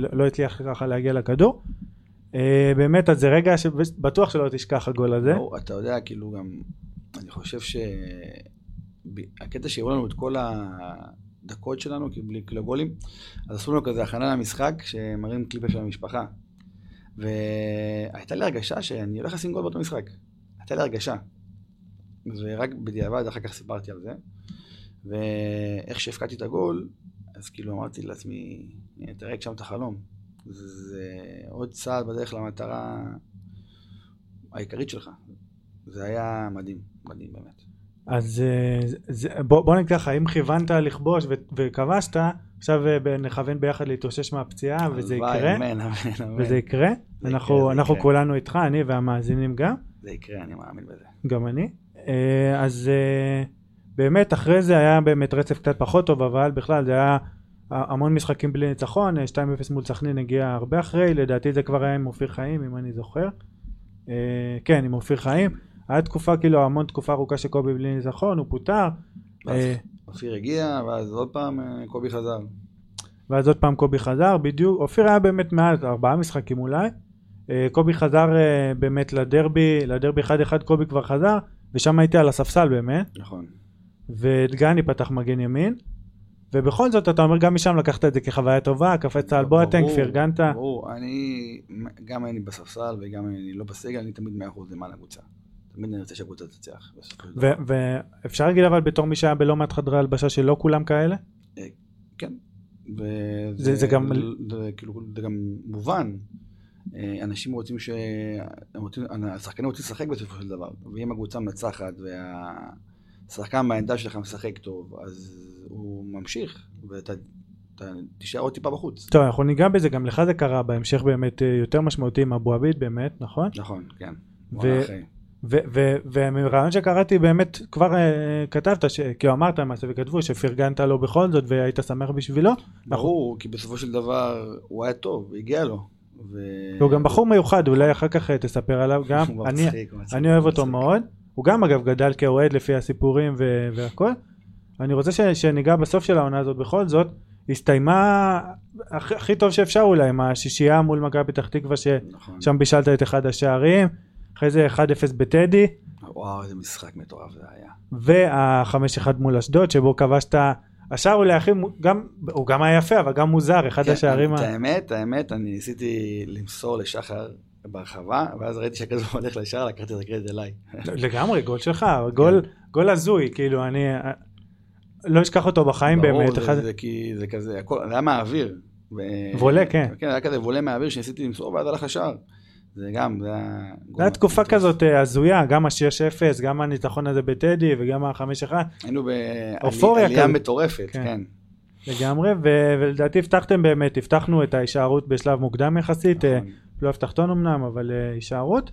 לא- לא הצליח ככה להגיע לכדור. באמת, אז זה רגע שבטוח שלא תשכח הגול הזה. לא, אתה יודע, כאילו גם, אני חושב ש... הקטע שהראו לנו את כל הדקות שלנו, כאילו בלי כאילו גולים, אז עשו לנו כזה הכנה למשחק, שמראים קליפה של המשפחה. והייתה לי הרגשה שאני הולך לשים גול באותו משחק. הייתה לי הרגשה. ורק בדיעבד אחר כך סיפרתי על זה. ואיך שהפקדתי את הגול, אז כאילו אמרתי לעצמי, "הנה, תראה שם את החלום. זה עוד צעד בדרך למטרה העיקרית שלך. זה היה מדהים, מדהים באמת. אז אה, זה, בוא, בוא נגיד ככה, אם כיוונת לכבוש ו- וכבשת, עכשיו אה, נכוון ביחד להתאושש מהפציעה וזה יקרה, אמן, אמן, אמן. וזה יקרה. זה אנחנו, יקרה, אנחנו יקרה. כולנו איתך, אני והמאזינים גם, זה יקרה, אני מאמין בזה. גם אני. אה, אז באמת אחרי זה היה באמת רצף קצת פחות טוב, אבל בכלל זה היה המון משחקים בלי ניצחון, אה, 2-0 מול סכנין הגיע הרבה אחרי, לדעתי זה כבר היה עם אופיר חיים, אם אני זוכר. כן, עם אופיר חיים. היה תקופה, כאילו, המון תקופה ארוכה שקובי בלי ניצחון, הוא פוטר. אה, אופיר הגיע, ואז עוד פעם אה, קובי חזר. ואז עוד פעם קובי חזר, בדיוק, אופיר היה באמת מעט, ארבעה משחקים אולי. אה, קובי חזר באמת לדרבי, לדרבי 1-1 קובי כבר חזר, ושם הייתי על הספסל באמת, נכון. ודגני פתח מגן ימין. ובכל זאת אתה אומר גם משם לקחת את זה כחוויה טובה, קפצת על בואטנק, ברור, פרגנת, ברור, אני, גם אני בספסל וגם אני לא בסגל, אני תמיד 100% למען הקבוצה. תמיד אני רוצה שהקבוצה תצליח. ואפשר להגיד אבל בתור מי שהיה בלא מעט חדרי הלבשה שלא כולם כאלה? כן. זה- זה גם- זה, כאילו, זה גם מובן. אה, אנשים רוצים ש... רוצים, השחקנים רוצים לשחק בסופו של דבר. ואם הקבוצה מנצחת והשחקן בעמדה שלך משחק טוב, אז הוא ממשיך, ואתה אתה תישאר עוד טיפה בחוץ. טוב אנחנו ניגע בזה, גם לך זה קרה בהמשך באמת אה, יותר משמעותי עם אבו עביד באמת, נכון? נכון, כן. ו- ומרעיון שקראתי באמת כבר אה, כתבת, ש- כאילו אמרת למעשה וכתבו שפרגנת לו בכל זאת והיית שמח בשבילו. ברור, כי בסופו של דבר הוא היה טוב, הגיע לו. ו- הוא גם בחור מיוחד, אולי אחר כך אה, תספר עליו גם. אני- מצחיק, מצחיק, אני אוהב הוא אותו מצחיק. מאוד. הוא גם אגב גדל כאוהד לפי הסיפורים ו- והכל. אני רוצה ש- שניגע בסוף של העונה הזאת בכל זאת. הסתיימה הכי, הכי טוב שאפשר אולי עם השישייה מול מכבי פתח תקווה ששם נכון. בישלת את אחד השערים. אחרי זה 1-0 בטדי. וואו, איזה משחק מטורף זה היה. והחמש אחד מול אשדוד שבו כבשת השער אולי הכי גם הוא גם היה יפה אבל גם מוזר אחד כן, השערים את ה... האמת, האמת, אני ניסיתי למסור לשחר ברחבה, ואז ראיתי שהכדור הולך לשער, לקחתי את הקרדיט אליי. לגמרי גול שלך גול גול הזוי כאילו אני לא אשכח אותו בחיים ברור, באמת זה- אחד... זה כי זה כזה, הכל, זה היה מהאוויר. ו- וולה, כן. כן, היה כזה וולה מהאוויר שניסיתי למסור, ואז הלך לשער. זה גם, זה היה... זו הייתה תקופה. כזאת אה, הזויה גם ה-6-0 גם הניצחון הזה בטדי וגם ה-5-1 היינו בעלייה כזאת. מטורפת, כן. כן. לגמרי ו- ולדעתי הבטחתם באמת הבטחנו את ההישארות בשלב מוקדם יחסית אה, נכון. לא הבטחתון אמנם אבל אה, הישארות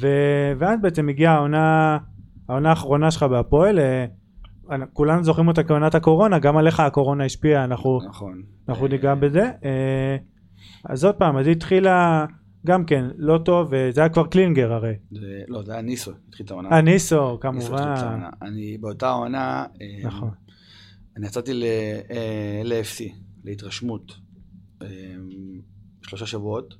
ו- ואז בעצם הגיעה העונה העונה האחרונה שלך בהפועל כולנו זוכרים אותה כעונת הקורונה גם עליך הקורונה השפיעה אנחנו נכון. אנחנו ניגע בזה אז עוד פעם אז היא התחילה גם כן לא טוב וזה היה כבר קלינגר הרי זה- לא, זה היה ניסו, התחיל את העונה. אה ניסו כמובן. אני באותה עונה, אה, נכון אני יצאתי ל- אה, להתרשמות, אה, שלושה שבועות,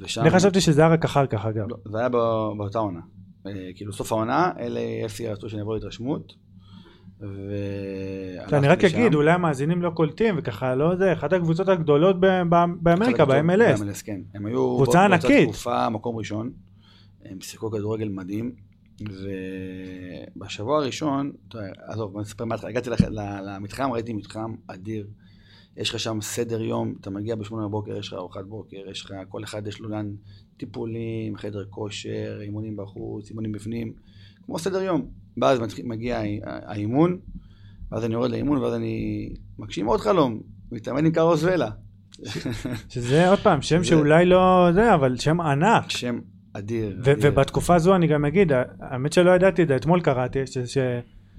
ושם... אני חשבתי שזה היה רק אחר כך אגב לא, זה היה בא- באותה עונה. אה, כאילו סוף העונה, אלה FC רצו שאני אבוא להתרשמות, והלכתי אני רק לשם. אגיד, אולי המאזינים לא קולטים, וככה לא זה, אחת הקבוצות הגדולות באמריקה, ב-MLS. ב-MLS, כן. הם היו קבוצה ענקית. תקופה מקום ראשון. הם שיחקו כדורגל מדהים. ובשבוע הראשון, יודע, עזוב, בוא נספר מההתחלה, הגעתי למתחם, ראיתי מתחם אדיר. יש לך שם סדר יום, אתה מגיע בשמונה בבוקר, יש לך ארוחת בוקר, יש לך, כל אחד יש לו לאן טיפולים, חדר כושר, אימונים בחוץ, אימונים בפנים, כמו סדר יום. ואז מגיע הא- האימון, ואז אני יורד לאימון, ואז אני מגשים עוד חלום, מתאמן עם קארוס ולה. שזה עוד פעם, שם שאולי לא זה, אבל שם ענק. שם אדיר. אדיר. ובתקופה הזו אני גם אגיד, האמת שלא ידעתי את זה, אתמול קראתי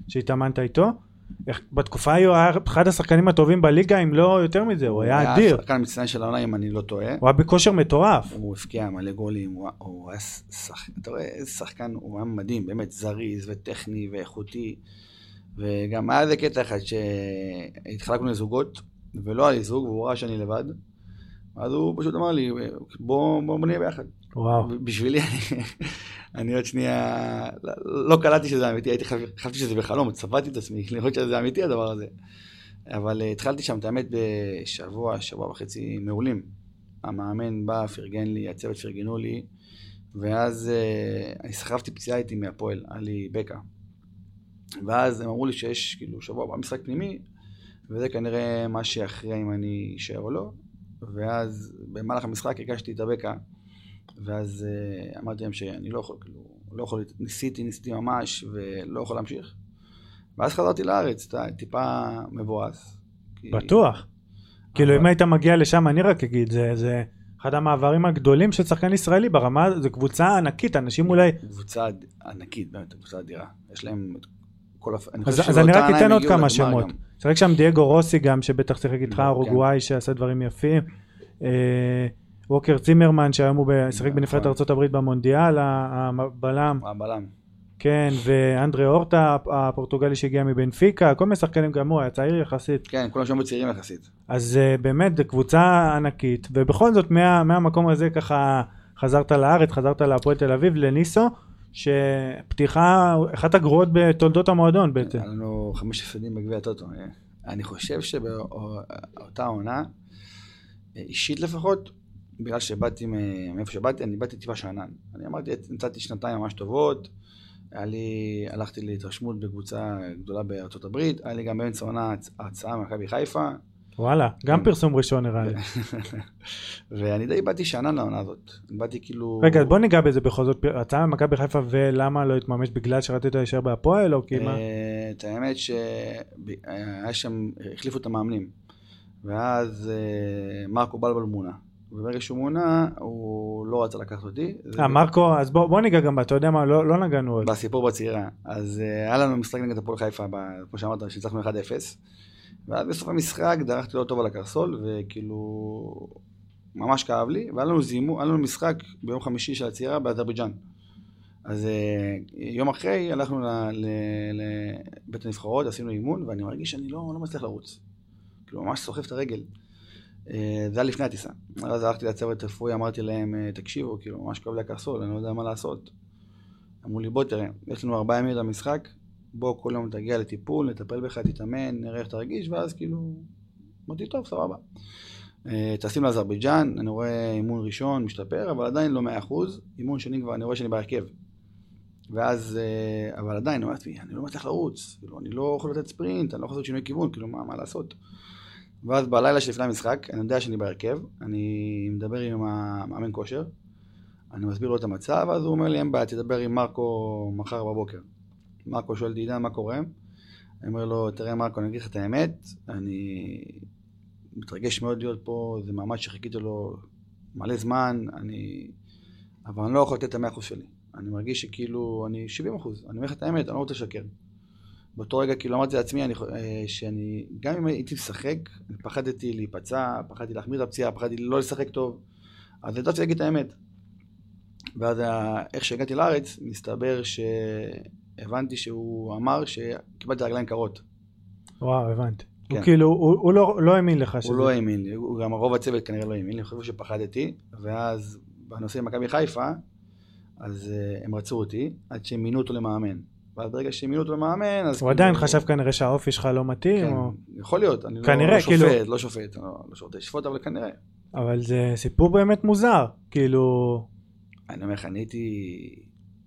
שהתאמנת איתו. בתקופה ההיא הוא היה אחד השחקנים הטובים בליגה, אם לא יותר מזה, הוא היה אדיר. השחקן המצטיין של העונה, אם אני לא טועה. הוא היה בכושר מטורף. הוא הבקיע מלא גולים, הוא, הוא היה שחקן, אתה רואה איזה שחקן, הוא היה מדהים, באמת זריז וטכני ואיכותי. וגם היה איזה קטע אחד שהתחלקנו לזוגות, ולא היה לי זוג, והוא ראה שאני לבד. אז הוא פשוט אמר לי, בוא, בוא נהיה ביחד. וואו. בשבילי, אני, עוד שנייה, לא, קלטתי שזה אמיתי, הייתי חשב- חשבתי שזה בחלום, צבעתי את עצמי, לראות שזה אמיתי הדבר הזה. אבל אה, התחלתי שם, את האמת, בשבוע, שבוע וחצי מעולים. המאמן בא, פרגן לי, הצוות פרגנו לי, ואז אה, אני סחבתי פציעה איתי מהפועל, היה לי בקע. ואז הם אמרו לי שיש כאילו שבוע הבא משחק פנימי, וזה כנראה מה שיכריע אם אני אשאר או לא. ואז במהלך המשחק הגשתי את הבקע, ואז uh, אמרתי להם שאני לא יכול, כאילו, לא יכול, ניסיתי, ניסיתי ממש, ולא יכול להמשיך. ואז חזרתי לארץ, אתה טיפה מבואס. כי- בטוח. כאילו אבל- אם היית מגיע לשם, אני רק אגיד, זה- זה אחד המעברים הגדולים של שחקן ישראלי ברמה, זו קבוצה ענקית, אנשים אולי... קבוצה ענקית, באמת, קבוצה אדירה. יש להם את כל הפ... אני אז אז אני רק אתן עוד כמה שמות. שיחק שם דייגו רוסי גם, שבטח שיחק איתך, כן. אורוגוואי שעשה דברים יפים. אה, ווקר צימרמן שהיום הוא שיחק בנבחרת נכון. ארצות הברית במונדיאל, הבלם. הבלם. כן, ואנדרי אורטה הפורטוגלי שהגיע מבנפיקה, כל מיני שחקנים גם הוא היה צעיר יחסית. כן, כולם שם צעירים יחסית. אז uh, באמת זו קבוצה ענקית, ובכל זאת מה, מהמקום הזה ככה חזרת לארץ, חזרת להפועל תל אביב, לניסו, שפתיחה, אחת הגרועות בתולדות המועדון בעצם. היה לנו חמש הפסדים בגביע הטוטו. אה, אני חושב שבאותה עונה, אה, אישית לפחות, בגלל שבאתי מאיפה שבאתי, אני באתי טיפה שאנן. אני אמרתי, נתתי שנתיים ממש טובות, היה לי, הלכתי להתרשמות בקבוצה גדולה בארצות הברית, היה לי גם באמצע העונה הצ- הצעה ממכבי חיפה, וואלה, גם. פרסום ראשון נראה לי. ואני די באתי שאנן לעונה הזאת. באתי כאילו... רגע, בוא ניגע בזה בכל זאת, הצעה ממכבי חיפה ולמה לא התממש בגלל שרצית להישאר בהפועל או כי מה? אה, את האמת שהיה שם, החליפו את המאמנים. ואז אה, מרקו בלבל מונה. וברגע שהוא מונה, הוא לא רצה לקחת אותי. אה, מרקו, אז בוא בוא ניגע גם בה, אתה יודע מה, לא לא נגענו עוד. בסיפור בצעירה. אז אה, היה לנו משחק נגד הפועל חיפה, כמו שאמרת, שניצחנו 1-0. ואז בסוף המשחק דרכתי לא טוב על הקרסול, וכאילו... ממש כאב לי, והיה לנו זימו, היה לנו משחק ביום חמישי של הצעירה באזרבייג'אן. אז אה, יום אחרי הלכנו לבית הנבחרות, עשינו אימון, ואני מרגיש שאני לא, לא מצליח לרוץ. כאילו, ממש סוחב את הרגל. אה, זה היה לפני הטיסה. אז הלכתי לצוות רפואי, אמרתי להם, אה, תקשיבו, כאילו, ממש כואב לי הקרסול, אני לא יודע מה לעשות. אמרו לי, בוא תראה, יש לנו ארבעה ימים למשחק, בוא כל יום תגיע לטיפול, נטפל בך, תתאמן, נראה איך תרגיש, ואז כאילו, אמרתי, טוב, סבבה. אה, טסים לאזרבייג'אן, אני רואה אימון ראשון משתפר, אבל עדיין לא מאה אחוז, אימון שני כבר אני רואה שאני בהרכב. ואז, אבל עדיין, אמרתי, אני לא מצליח לרוץ, כאילו, אני לא יכול לתת ספרינט, אני לא יכול לעשות שינוי כיוון, כאילו, מה, מה לעשות? ואז בלילה שלפני המשחק, אני יודע שאני בהרכב, אני מדבר עם המאמן כושר, אני מסביר לו את המצב, אז הוא אומר לי, אין בעיה, תדבר עם מרקו מחר בבוקר. מרקו שואל אותי, עידן, מה קורה? אני אומר לו, תראה מרקו, אני אגיד לך את האמת, אני מתרגש מאוד להיות פה, זה מעמד שחיכיתי לו מלא זמן, אני... אבל אני לא יכול לתת את המאה אחוז שלי. אני מרגיש שכאילו, אני 70 אחוז, אני אומר לך את האמת, אני לא רוצה לשקר. באותו רגע כאילו אמרתי לעצמי אני, אה, שאני, גם אם הייתי משחק, פחדתי להיפצע, פחדתי להחמיר את הפציעה, פחדתי לא לשחק טוב, אז ידעתי להגיד את האמת. ואז ה- איך שהגעתי לארץ, מסתבר שהבנתי שהוא אמר שקיבלתי רגליים קרות. וואו, הבנתי. הוא כן. כאילו, הוא הוא לא לא האמין לך שזה... הוא לא האמין לי, הוא גם רוב הצוות כנראה לא האמין לי, הם חשבו שפחדתי, ואז בנושא עם מכבי חיפה, אז uh, הם רצו אותי, עד שהם מינו אותו למאמן. ואז ברגע שהמינו אותו למאמן, אז... הוא עדיין חשב כנראה שהאופי שלך לא מתאים, כן, או... יכול להיות, אני לא- לא שופט, כאילו- לא שופט, לא לא שופט לשפוט, אבל כנראה. אבל זה סיפור באמת מוזר, כאילו... אני אומר לך, אני הייתי,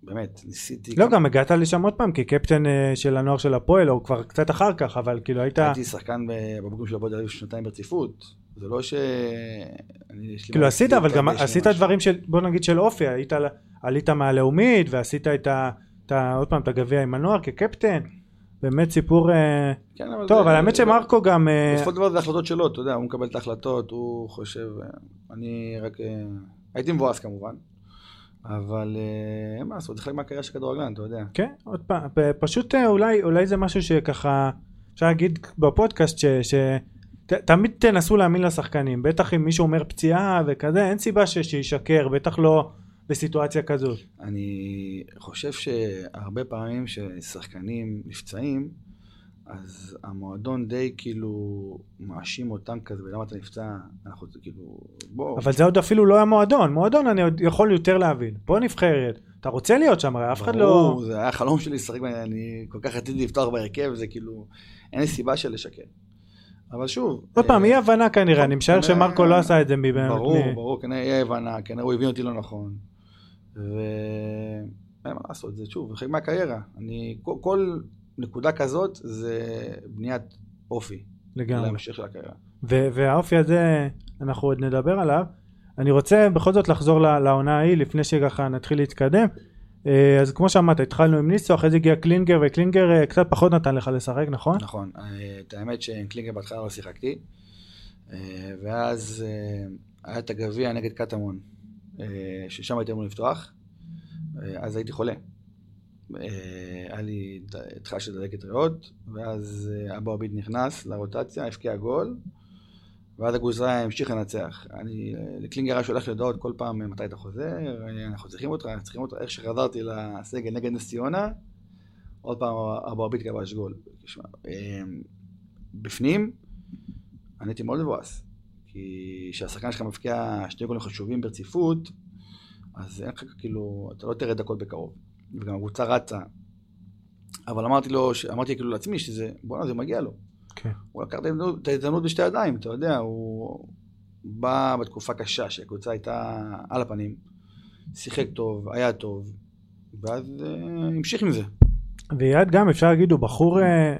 באמת, ניסיתי... לא, גם הגעת לשם עוד פעם כקפטן אה, של הנוער של הפועל, או כבר קצת אחר כך, אבל כאילו היית... הייתי שחקן בבוגרים של הפועל שנתיים ברציפות. זה לא ש... כאילו עשית, אבל גם עשית. דברים של, בוא נגיד של אופי, עלית מהלאומית, ועשית את ה... את ה- עוד פעם את הגביע עם הנוער כקפטן, באמת סיפור... אה, כן, אבל טוב, אבל האמת שמרקו גם... אה, בסופו של דבר זה החלטות שלו, אתה יודע, הוא מקבל את ההחלטות, הוא חושב, אה, אני רק, הייתי מבואס כמובן, אבל אין מה לעשות, זה חלק מהקריירה של כדורגלן, אתה יודע. כן, עוד פעם, פשוט אולי, אולי זה משהו שככה, אפשר להגיד בפודקאסט ש... ש... ת, תמיד תנסו להאמין לשחקנים, בטח אם מישהו אומר פציעה וכזה, אין סיבה ש, שישקר, בטח לא בסיטואציה כזאת. אני חושב שהרבה פעמים ששחקנים נפצעים, אז המועדון די כאילו מאשים אותם כזה, ולמה אתה נפצע, אנחנו כאילו, בוא, אבל זה עוד אפילו לא היה מועדון, אני עוד יכול יותר להבין. פה נבחרת, אתה רוצה להיות שם, הרי אף אחד לא... ברור, זה היה חלום שלי לשחק, אני כל כך רציתי לפתוח בהרכב, זה כאילו, אין לי סיבה של לשקר. אבל שוב, עוד פעם, אה, אי הבנה כנראה, אני משער שמרקו לא עשה את זה מבאמת. ברור, ברור, כנראה אי הבנה, כנראה הוא הבין אותי לא נכון. ואין מה לעשות, זה שוב, חלק מהקריירה. אני, כל, כל נקודה כזאת זה בניית אופי לגמרי. להמשך של הקריירה. והאופי הזה, אנחנו עוד נדבר עליו. אני רוצה בכל זאת לחזור לעונה ההיא, לפני שככה נתחיל להתקדם. אה, אז כמו שאמרת, התחלנו עם ניסו, אחרי זה הגיע קלינגר, וקלינגר אה, קצת פחות נתן לך לשחק, נכון? נכון, אה, את האמת שעם קלינגר בהתחלה לא שיחקתי, ואז היה את הגביע נגד קטמון, ששם הייתי אמור לפתוח, אה, אז הייתי חולה. אה, היה לי התחלה של דלקת ריאות, ואז אה, אבו עביד נכנס לרוטציה, הבקיע גול, ואז הגוזרה המשיך לנצח. אני, אה, לקלינגר היה שולח לי הודעות כל פעם אה, מתי אתה חוזר, אה, אנחנו צריכים אותך, אנחנו צריכים אותך, איך שחזרתי לסגל נגד נס ציונה, עוד פעם אבו עביד כבש גול. אה, בפנים, אני הייתי מאוד מבואס. כי כשהשחקן שלך מבקיע שני גולים חשובים ברציפות, אז אין לך כאילו, אתה לא תראה דקות בקרוב. וגם הקבוצה רצה. אבל אמרתי לו, אמרתי כאילו לעצמי שזה, בואנה זה מגיע לו. כן. הוא לקח את ההזדמנות- בשתי ידיים, אתה יודע, הוא בא בתקופה קשה שהקבוצה הייתה על הפנים, שיחק טוב, היה טוב, ואז אה, המשיך עם זה. ויד גם אפשר להגיד הוא בחור אה,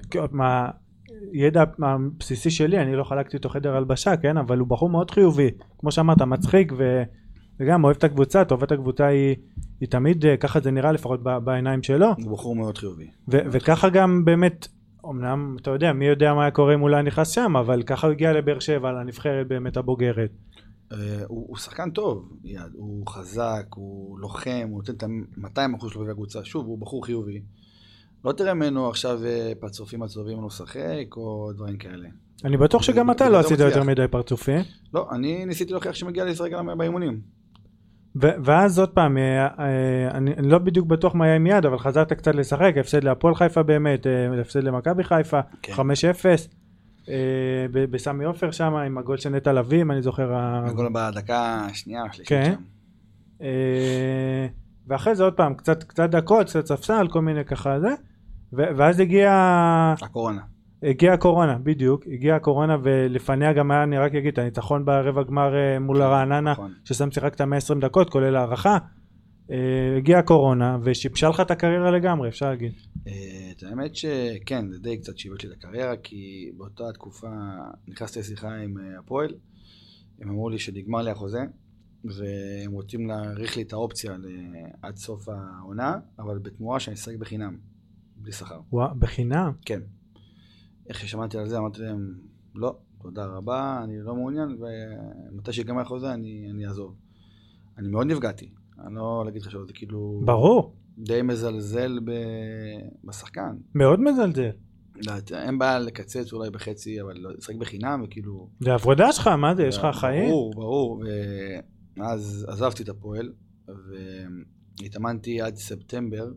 מהידע הבסיסי שלי אני לא חלקתי איתו חדר הלבשה כן אבל הוא בחור מאוד חיובי כמו שאמרת מצחיק ו, וגם אוהב את הקבוצה טובת הקבוצה היא, היא תמיד אה, ככה זה נראה לפחות ב- בעיניים שלו הוא בחור מאוד חיובי. ו, וככה גם באמת אמנם אתה יודע מי יודע מה היה קורה אם היה נכנס שם אבל ככה הוא הגיע לבאר שבע לנבחרת באמת הבוגרת אה, הוא, הוא שחקן טוב, הוא חזק, הוא לוחם, הוא נותן את ה-200% שלו בקבוצה. שוב, הוא בחור חיובי. לא תראה ממנו עכשיו אה, פרצופים עצובים לא לשחק, או דברים כאלה. אני בטוח שגם אתה לא לא עשית. יותר מדי פרצופים לא, אני ניסיתי להוכיח שמגיע לשחק גם באימונים. ואז עוד פעם, אה, אה, אני, לא בדיוק בטוח מה יהיה עם יד, אבל חזרת קצת לשחק, הפסד להפועל חיפה באמת, הפסד למכבי חיפה, כן. 5-0, אה, ב- בסמי עופר שם, עם הגול של נטע לביא, אם אני זוכר. הגול בדקה השנייה, השלישית כן. שם. ואחרי זה עוד פעם, קצת דקות, קצת ספסל, כל מיני ככה זה, ו- ואז הגיע... הקורונה. הגיעה הקורונה, בדיוק, הגיעה הקורונה ולפניה גם היה, אני רק אגיד, הניצחון ברבע גמר אה, מול הרעננה, נכון. ששם שיחקת 120 דקות כולל הערכה. אה, הגיעה הקורונה ושיבשה לך את הקריירה לגמרי אפשר להגיד. אה, את האמת שכן, זה די קצת שיבש לי את הקריירה, כי באותה תקופה נכנסתי לשיחה עם הפועל, הם אמרו לי שנגמר לי החוזה, והם רוצים להאריך לי את האופציה עד סוף העונה, אבל בתמורה שאני אשחק בחינם, בלי שכר. וואו, בחינם כן. איך ששמעתי על זה, אמרתי להם, לא, תודה רבה, אני לא מעוניין, ומתי שיגמר החוזה אני, אני אעזוב. אני מאוד נפגעתי, אני לא להגיד לך שזה כאילו... ברור די מזלזל ב... בשחקן. מאוד מזלזל לא, אין בעיה לקצץ אולי בחצי, אבל לא- לשחק בחינם וכאילו... זה עבודה שלך מה זה יש לך חיים ברור, ברור. ואז עזבתי את הפועל, והתאמנתי עד ספטמבר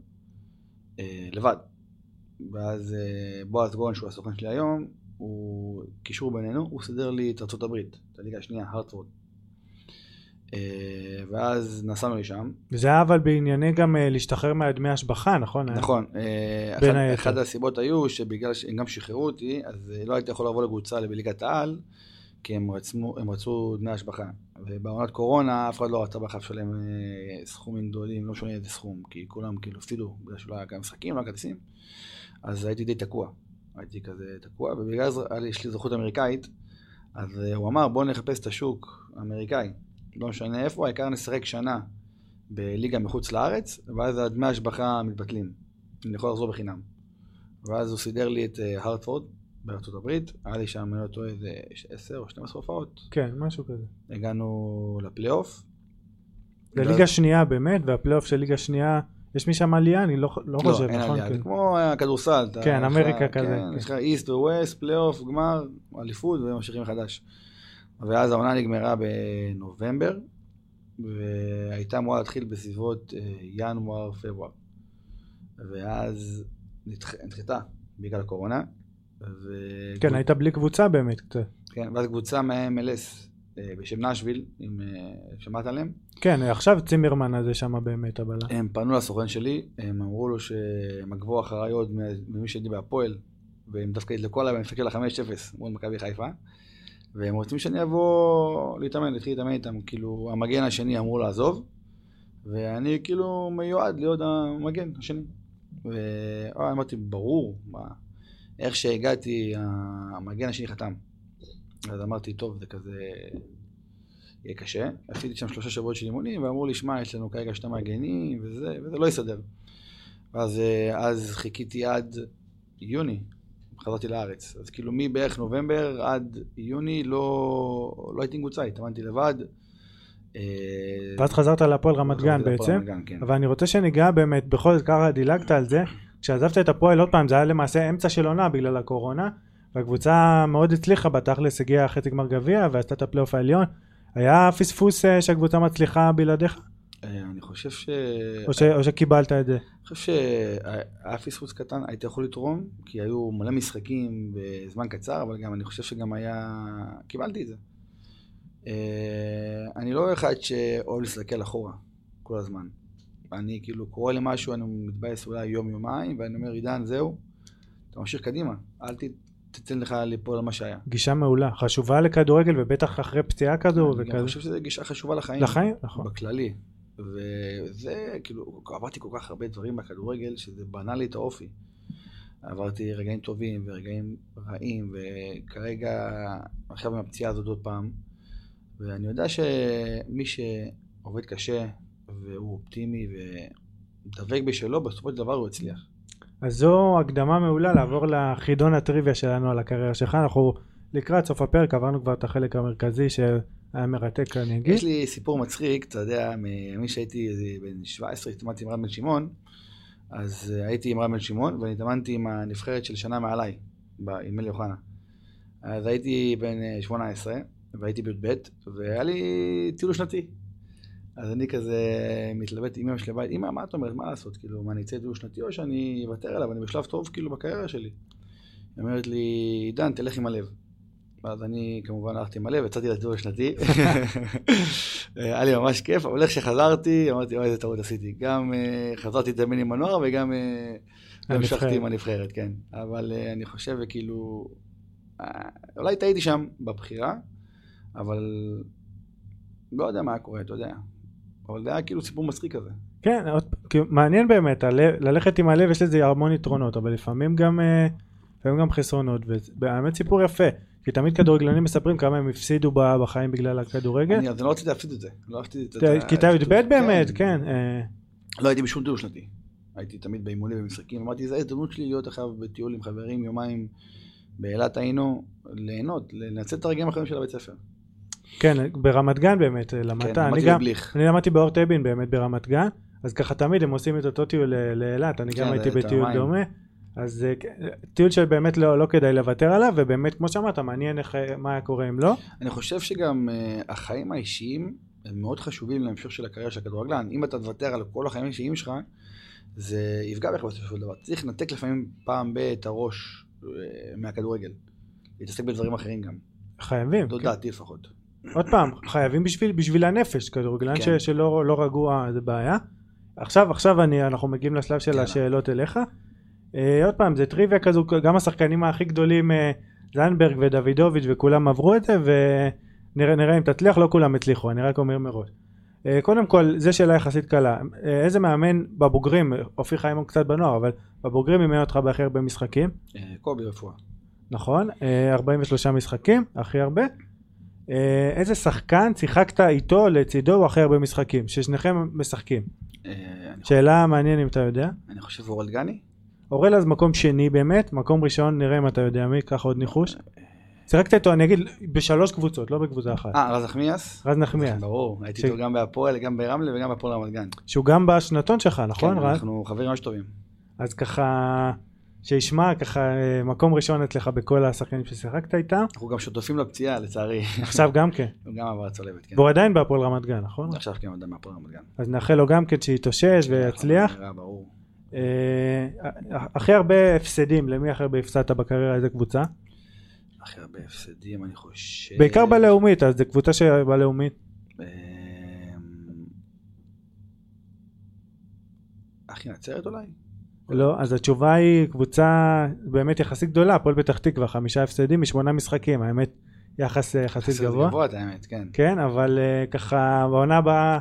אה, לבד. ואז אה, בועז גורן, שהוא הסוכן שלי היום, הוא קישור בינינו, הוא סידר לי את הברית, את הליגה השנייה, הרטפורד. אה, ואז נסענו לשם. וזה היה אבל בענייני גם אה, להשתחרר מהדמי השבחה, נכון? נכון. בין אחד- היתר. אחת הסיבות היו שבגלל שהם גם שחררו אותי, אז לא הייתי יכול לבוא לקבוצה בליגת העל, כי הם רצמו- הם רצו דמי השבחה. ובעונת קורונה אף אחד לא רצה בכלל לשלם סכומים גדולים, לא משנה איזה סכום, כי כולם כאילו הפסידו, בגלל שלא היה גם משחקים, לא היה כרטיסים. אז הייתי די תקוע. הייתי כזה תקוע, ובגלל זה יש לי אזרחות אמריקאית, אז אה, הוא אמר בוא נחפש את השוק האמריקאי. לא משנה איפה, העיקר נשחק שנה בליגה מחוץ לארץ, ואז דמי ההשבחה מתבטלים. אני יכול לחזור בחינם. ואז הוא סידר לי את אה, הרטפורד בארצות הברית, היה לי שם, אני לא טועה, איזה 10 או 12 הופעות. כן, משהו כזה. הגענו לפלייאוף. זה ליגה שנייה באמת, והפלייאוף של ליגה שנייה, יש משם עלייה? אני לא לא לא, חושב, אין נכון? עלייה, זה כן. כמו הכדורסל. אתה- כן, לך- אמריקה כזה, כן. יש לך East ו West, פלייאוף, גמר, אליפות, וממשיכים מחדש. ואז העונה נגמרה בנובמבר, והייתה אמורה להתחיל בסביבות אה, ינואר, פברואר. ואז נדח- נדחתה בגלל הקורונה. ו... כן, היית בלי קבוצה באמת. כן, ואז קבוצה מה-MLS אה, בשם נשוויל, אם אה, שמעת עליהם, כן, עכשיו צימרמן הזה שם באמת, אבל... הם פנו לסוכן שלי, הם אמרו לו שהם עקבו אחריי עוד ממי שהייתי בהפועל, והם דווקא ידלקו עליי, ואני מסתכל על 5-0 מול מכבי חיפה, והם רוצים שאני אבוא להתאמן, להתחיל להתאמן איתם, כאילו המגן השני אמור לעזוב, ואני כאילו מיועד להיות המגן השני. ואמרתי, ברור, מה, איך שהגעתי, המגן השני חתם. אז אמרתי, טוב, זה כזה יהיה קשה. עשיתי שם שלושה שבועות של אימונים, ואמרו לי, שמע, יש לנו כרגע שתי מגנים, וזה, וזה לא יסתדר. ואז אה, אז חיכיתי עד יוני, חזרתי לארץ. אז כאילו מבערך נובמבר עד יוני לא, לא הייתי קבוצה, התאמנתי לבד. אה, ואז חזרת להפועל רמת גן בעצם. כן. אבל אני רוצה שניגע באמת, בכל זאת ככה דילגת על זה, כשעזבת את הפועל עוד פעם, זה היה למעשה אמצע של עונה בגלל הקורונה, והקבוצה מאוד הצליחה בתכלס, הגיעה חצי גמר גביע ועשתה את הפלייאוף העליון. היה פספוס אה, שהקבוצה מצליחה בלעדיך? אה, אני חושב ש... או, ש... או שקיבלת את זה? אני חושב שהיה פספוס קטן, הייתי יכול לתרום, כי היו מלא משחקים בזמן קצר, אבל גם אני חושב שגם היה... קיבלתי את זה. אה, אני לא אחד שאוהב להסתכל אחורה כל הזמן. אני כאילו קורא למשהו, אני מתבאס אולי יום-יומיים, ואני אומר, עידן, זהו, אתה ממשיך קדימה, אל ת- תתן לך ליפול על מה שהיה. גישה מעולה, חשובה לכדורגל ובטח אחרי פציעה כזו אני גם וכזה. חושב שזו גישה חשובה לחיים. לחיים, נכון. בכללי. וזה, כאילו, עברתי כל כך הרבה דברים בכדורגל, שזה בנה לי את האופי. עברתי רגעים טובים ורגעים רעים, וכרגע, עכשיו עם הפציעה הזאת עוד פעם, ואני יודע שמי שעובד קשה, והוא אופטימי ודבק בשלו, בסופו של דבר הוא יצליח. אז זו הקדמה מעולה לעבור לחידון הטריוויה שלנו על הקריירה שלך. אנחנו לקראת סוף הפרק עברנו כבר את החלק המרכזי שהיה מרתק אני אגיד. יש לי סיפור מצחיק, אתה יודע, ממי שהייתי בן 17, התאמנתי עם בן שמעון, אז אה, הייתי עם בן שמעון, ואני התאמנתי עם הנבחרת של שנה מעליי, עם אלי אוחנה. אז הייתי בן אה, 18, והייתי בי"ב, והיה לי טיול שנתי. אז אני כזה מתלבט עם אמא שלי בבית, אמא, מה את אומרת, מה לעשות, כאילו, מה, אני אצא טיול שנתי או שאני אוותר עליו, אני בשלב טוב כאילו בקריירה שלי. היא אומרת לי, עידן, תלך עם הלב. ואז אני כמובן הלכתי עם הלב, יצאתי לטיול השנתי. היה לי ממש כיף, אבל איך שחזרתי, אמרתי, אוי, איזה טעות עשיתי. גם אה, חזרתי להתאמן עם הנוער וגם אה. המשכתי עם הנבחרת, כן. אבל אה, אני חושב, כאילו, אולי טעיתי שם בבחירה, אבל לא יודע מה קורה, אתה יודע. אבל זה היה כאילו סיפור מצחיק כזה. כן, מעניין באמת, ללכת עם הלב יש לזה המון יתרונות, אבל לפעמים גם, אה, לפעמים גם חסרונות, ובאמת סיפור יפה, כי תמיד כדורגלנים מספרים כמה הם הפסידו בחיים בגלל הכדורגל. אני אז אני לא רציתי להפסיד את זה. לא רציתי את כיתה י"ב כן. באמת, כן. אה, לא הייתי בשום טיול שנתי. הייתי תמיד באימונים ומשחקים. אמרתי, זו ההזדמנות שלי להיות עכשיו בטיול עם חברים, יומיים באילת היינו, ליהנות, לנצל את הרגעים האחרים של הבית ספר. כן, ברמת גן באמת אה, למדת, כן, אני גם. אני למדתי באורט אבין באמת ברמת גן, אז ככה תמיד הם עושים את אותו טיול לאילת, אני גם כן, הייתי את בטיול המים. דומה, אז אה, טיול שבאמת לא לא כדאי לוותר עליו, ובאמת כמו שאמרת, מעניין איך, אה, מה היה קורה אם לא. אני חושב שגם uh, החיים האישיים הם מאוד חשובים להמשך של הקריירה של הכדורגלן. אם אתה תוותר על כל החיים האישיים שלך, זה יפגע בך בסופו של דבר. צריך לנתק לפעמים פעם ב- את הראש uh, מהכדורגל. להתעסק בדברים אחרים גם. חייבים. זו כן. לפחות. עוד פעם, חייבים בשביל, בשביל הנפש, כדורגלן כן. ש, שלא לא רגוע זה בעיה. עכשיו, עכשיו אני, אנחנו מגיעים לשלב של יאללה. השאלות אליך. אה, עוד פעם, זה טריוויה כזו, גם השחקנים הכי גדולים, אה, זנדברג ודוידוביץ' וכולם עברו את זה, ונראה נראה אם תצליח, לא כולם הצליחו, אני רק אומר מראש. אה, קודם כל, זו שאלה יחסית קלה. אה, איזה מאמן בבוגרים, אופי חיימון קצת בנוער, אבל בבוגרים אימן אותך בהכי הרבה משחקים, אה, קובי רפואה. נכון? אה, 43 משחקים, הכי הרבה. אה, איזה שחקן שיחקת איתו לצידו או הכי הרבה משחקים? ששניכם משחקים. אה, שאלה מעניין אם אתה יודע. אני חושב אורל גני. אורל אז מקום שני באמת, מקום ראשון נראה אם אתה יודע מי, קח עוד ניחוש. שיחקת איתו אני אגיד בשלוש קבוצות, לא בקבוצה אחת. אה, רז נחמיאס? רז נחמיאס, ברור, הייתי איתו גם בהפועל, גם ברמלה וגם בהפועל רמת גן. שהוא גם בשנתון שלך, נכון כן, רז? אנחנו חברים ממש טובים. אז ככה, שישמע ככה אה, מקום ראשון אצלך בכל השחקנים ששיחקת איתם, אנחנו גם שותפים לפציעה, לצערי. עכשיו גם כן. הוא גם עבר צולבת, כן. והוא עדיין בהפועל רמת גן, נכון? עכשיו כן, אדם מהפועל רמת גן. אז נאחל לו גם כן שיתאושש ויצליח. נראה, ברור. אה, הכי הרבה הפסדים, למי הכי הרבה הפסדת בקריירה, איזה קבוצה? הכי הרבה הפסדים, אני חושב. בעיקר בלאומית, אז זו קבוצה שבלאומית. אמ, אחי נצרת אולי? לא, אז התשובה היא קבוצה באמת יחסית גדולה, הפועל פתח תקווה, חמישה הפסדים משמונה משחקים, האמת יחס אה, יחסית יחסית גבוה. גבוה, את האמת, כן. כן, אבל אה, ככה בעונה הבאה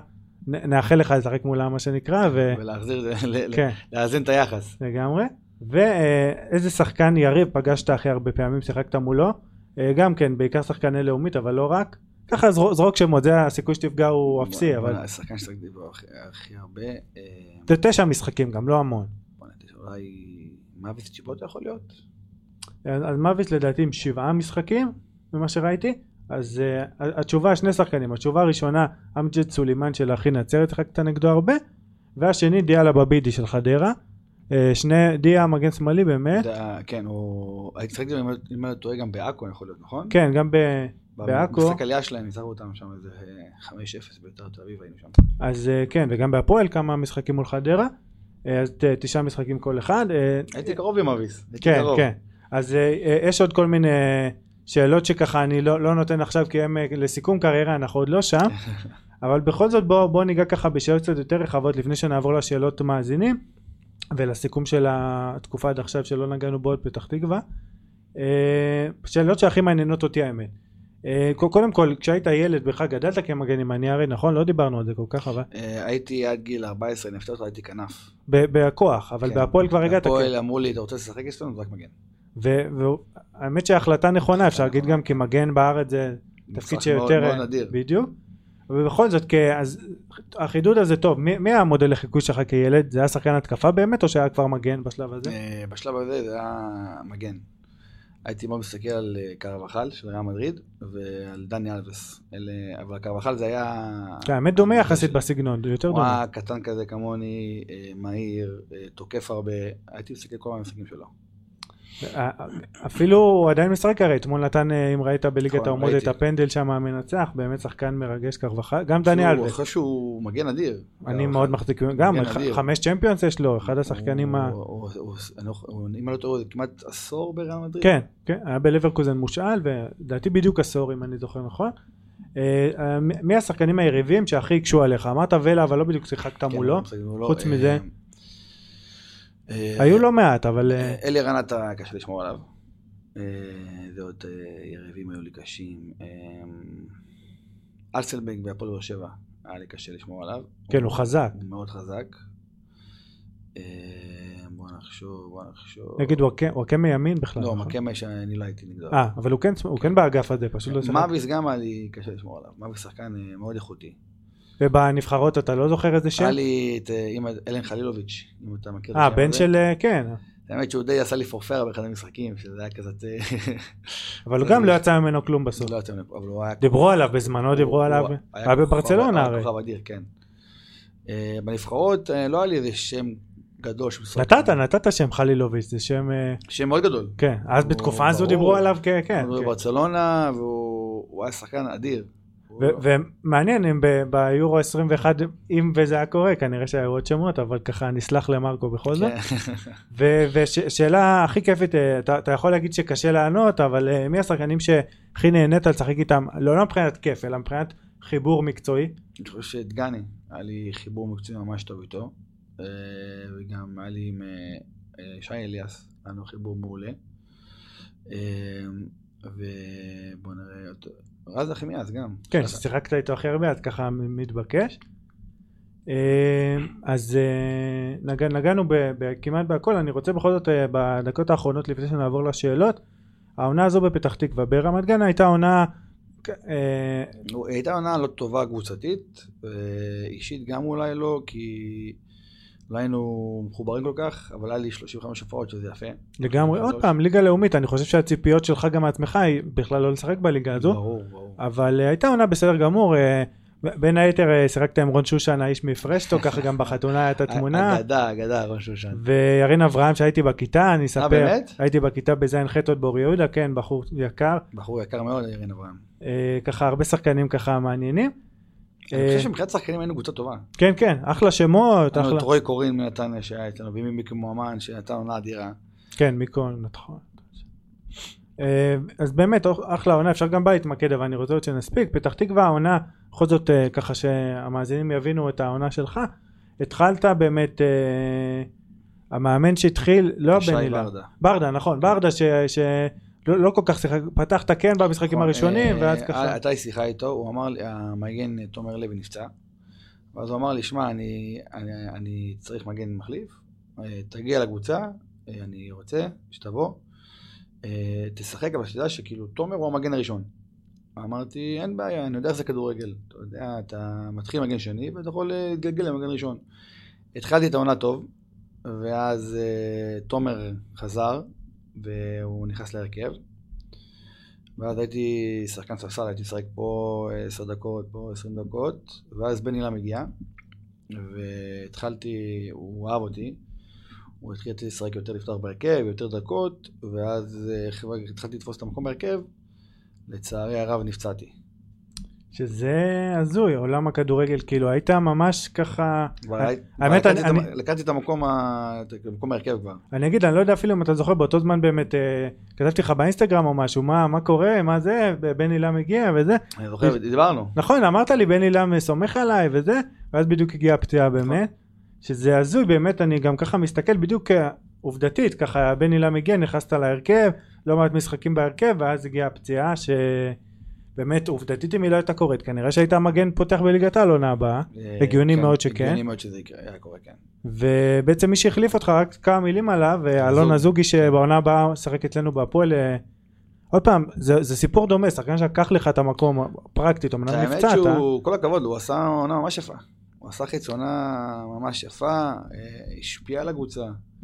נאחל לך לשחק מולה מה שנקרא, ו... ולהחזיר, כן, לאזן את היחס. לגמרי. ואיזה שחקן יריב פגשת הכי הרבה פעמים, שיחקת מולו? אה, גם כן, בעיקר שחקני לאומית, אבל לא רק. ככה זרוק, שמות, זה הסיכוי שתפגע הוא אפסי, אבל השחקן ששחקתי בו הכי- הרבה, אה, זה תשע משחקים גם, לא המון. אולי מאביס צ'יבוטה יכול להיות? אז מאביס לדעתי עם שבעה משחקים, ממה שראיתי. אז uh, התשובה, שני שחקנים. התשובה הראשונה, אמג'ד סולימן של אחי נצרת, שיחקת נגדו הרבה. והשני, דיאלה בבידי של חדרה. Uh, שני, דיה מגן שמאלי באמת. יודע, כן, הוא... הייתי שחקתי, אם אני לא טועה, גם בעכו יכול להיות, נכון? כן, גם ב... בעכו. במשחק עלייה שלהם, ניצחנו אותם שם איזה אה, 5-0 ביתר תל אביב היינו שם. אז כן, וגם בהפועל כמה משחקים מול חדרה. Uh, אז תשעה משחקים כל אחד. Uh, הייתי קרוב עם אביס. כן. כן. אז אה, אה, יש עוד כל מיני שאלות שככה אני לא, לא נותן עכשיו כי הם אה, לסיכום קריירה אנחנו עוד לא שם אבל בכל זאת בוא, בוא ניגע ככה בשאלות קצת יותר רחבות לפני שנעבור לשאלות מאזינים ולסיכום של התקופה עד עכשיו שלא נגענו בו עוד פתח תקווה. אה, שאלות שהכי מעניינות אותי האמת. אה, קודם כל כשהיית ילד בכלל גדלת כמגן ימני הרי נכון לא דיברנו על זה כל כך אבל אה, הייתי עד גיל 14, נפטר אותו, הייתי כנף. בכוח אבל כן. בהפועל כבר הגעת בהפועל אמרו לי, אתה רוצה לשחק אצלנו? רק מגן. והאמת שההחלטה נכונה אפשר להגיד גם כי מגן בארץ זה תפקיד שיותר מאוד נדיר. בדיוק ובכל זאת כ... אז החידוד הזה טוב מי, מי המודל לחיקוי שלך כילד זה היה שחקן התקפה באמת או שהיה כבר מגן בשלב הזה אה, בשלב הזה זה היה מגן. הייתי מאוד מסתכל על אה, קרבחל של ריאל מדריד ועל דני אלבס. אלה- אבל קרבחל זה היה... כן, האמת דומה יחסית בסגנון יותר הוא דומה היה קטן כזה כמוני, אה, מהיר, אה, תוקף הרבה. הייתי מסתכל כל המשחקים שלו. אה, אפילו הוא עדיין משחק הרי אתמול נתן אה, אם ראית בליגת נכון, האומות את. הפנדל שם המנצח באמת שחקן מרגש קרבחל גם דני אלבס אחרי שהוא מגן אדיר. אני קרבחל. מאוד מחזיק גם. חמש צ'מפיונס יש לו אחד השחקנים ה... לא- אם אני לא טועה, כמעט עשור בריאל מדריד. כן, כן, היה בלברקוזן מושאל, ולדעתי בדיוק עשור אם אני זוכר נכון. אה, אה, מי השחקנים היריבים שהכי הקשו עליך? אמרת ולה, אבל לא בדיוק שיחקת כן, מולו. מולו. חוץ אה, מזה, אה, היו לא מעט, אבל... אה, אה, אלי רנטה קשה לשמור עליו. אה, זה עוד אה, יריבים היו לי קשים. אה, אלסלבנג בהפועל באר שבע, היה לי קשה לשמור עליו. כן, הוא חזק. הוא מאוד חזק. אה, בוא נחשוב, בוא נחשוב. נגיד וואקמה מימין בכלל. לא, נכון? מקמה שאני לא הייתי נגדו. אה, אבל הוא כן- הוא כן באגף הזה, פשוט לא שיחק. מאביס גם היה לי קשה לשמור עליו. מאביס שחקן אה, מאוד איכותי. ובנבחרות אתה לא זוכר איזה שם? היה לי את אה, אמא- אלן חלילוביץ', אם אתה מכיר את אה, השם בן הזה. של... אה, כן. האמת שהוא די עשה לי פורפרה באחד המשחקים, שזה היה כזה... אבל הוא גם לא יצא ממנו כלום בסוף. לא יוצא ממנו, אבל הוא היה... דיברו עליו בזמנו, דיברו עליו. היה בברצלונה היה הרי. כוכב אדיר, כן. אה, בנבחרות אה, לא היה לי איזה שם גדול שמשחק. נתת, נתת שם חלילוביץ', זה שם... אה, שם מאוד גדול. כן, אז בתקופה הזו. דיברו עליו כ... כן. הוא כן. בברצלונה, והוא הוא היה שחקן אדיר. ומעניין אם ביורו 21 אם וזה היה קורה כנראה שהיו עוד שמות אבל ככה נסלח למרקו בכל זאת כן. ושאלה הכי כיפית אה, אתה, יכול להגיד שקשה לענות אבל אה, מי השחקנים שהכי נהנית לשחק איתם לא לא מבחינת כיף אלא מבחינת חיבור מקצועי אני חושב שדגני, היה לי חיבור מקצועי ממש טוב איתו. אה, וגם היה לי עם שי אליאס, היה לנו חיבור מעולה. ובוא נראה, אותו- רז אחימיאס גם. כן. ששיחקת איתו הכי הרבה אז ככה מתבקש אה, אז אה, נגע, נגענו ב, ב, כמעט בהכל אני רוצה בכל זאת אה, בדקות האחרונות לפני שנעבור לשאלות העונה הזו בפתח תקווה ברמת גן הייתה עונה הייתה עונה לא טובה קבוצתית, אישית גם אולי לא, כי לא היינו מחוברים כל כך, אבל היה לי 35 הופעות שזה יפה. לגמרי עוד. פעם ליגה לאומית אני חושב שהציפיות שלך גם מעצמך היא בכלל לא לשחק בליגה הזו ברור, ברור. אבל אה, הייתה עונה בסדר גמור אה, בין היתר אה, שיחקת עם רון שושן האיש מפרשטו ככה גם בחתונה הייתה תמונה אגדה, אגדה, רון שושן. וירין אברהם שהייתי בכיתה אני אספר באמת? הייתי בכיתה בז'-ח' עוד באור יהודה כן בחור יקר בחור יקר מאוד, ירין אברהם. אה, ככה הרבה שחקנים ככה מעניינים אני אה, חושב שמבחינת שחקנים היינו קבוצה טובה. כן כן אחלה שמות אחלה את רוי קורין מנתניה שהיה אצלנו, ואם מיקי מועמן שנתן עונה אדירה. כן מיקו נכון אה, אז באמת אחלה עונה אפשר גם בה להתמקד אבל אני רוצה עוד שנספיק פתח תקווה העונה בכל זאת אה, ככה שהמאזינים יבינו את העונה שלך התחלת באמת אה, המאמן שהתחיל לא שי בן הילה ברדה. ברדה נכון ברדה ש... לא, לא כל כך שיחק פתחת כן במשחקים נכון, הראשונים אה, ואז אה, ככה הייתה לי שיחה איתו, הוא אמר לי, המגן אה, תומר לוי נפצע. ואז הוא אמר לי, שמע, אני, אני, אני צריך מגן מחליף, אה, תגיע לקבוצה, אה, אני רוצה שתבוא, אה, תשחק, אבל שתדע שכאילו תומר הוא המגן הראשון. אמרתי, אין בעיה, אני יודע איך זה כדורגל. אתה יודע, אתה מתחיל מגן שני ואתה יכול להתגלגל למגן ראשון. התחלתי את העונה טוב, ואז אה, תומר חזר, והוא נכנס להרכב. ואז הייתי שחקן ספסל, הייתי לשחק פה 10 דקות, פה 20 דקות, ואז בן הילה מגיע, והתחלתי, הוא אהב אותי, הוא התחיל לשחק יותר לפתוח בהרכב, יותר דקות, ואז אה, התחלתי לתפוס את המקום בהרכב, לצערי הרב נפצעתי. שזה הזוי עולם הכדורגל כאילו היית ממש ככה האמת, אני- לקחתי את המקום ההרכב כבר. אני אגיד אני לא יודע אפילו אם אתה זוכר באותו זמן באמת אה, כתבתי לך באינסטגרם או משהו מה קורה מה זה בן הילה מגיע וזה אני זוכר, דיברנו. נכון אמרת לי בן הילה סומך עליי וזה ואז בדיוק הגיעה הפציעה באמת שזה הזוי באמת אני גם ככה מסתכל בדיוק אה, עובדתית ככה בן הילה מגיע נכנסת להרכב לא מעט משחקים בהרכב ואז הגיעה הפציעה שבאמת עובדתית אם היא לא הייתה קורית כנראה שהייתה מגן פותח בליגת העל עונה הבאה אה, הגיוני כן, מאוד שכן. הגיוני מאוד שזה היה קורה, כן. ובעצם מי שהחליף אותך רק כמה מילים עליו אלון הזוג. הזוגי שבעונה הבאה משחק אצלנו בהפועל אה, עוד פעם זה, זה סיפור דומה שחקן שלקח לך את המקום פרקטית אמנם האמת נפצעת שהוא, כל הכבוד, הוא עשה עונה ממש יפה. הוא עשה חצי עונה ממש יפה, אה, השפיע על הקבוצה.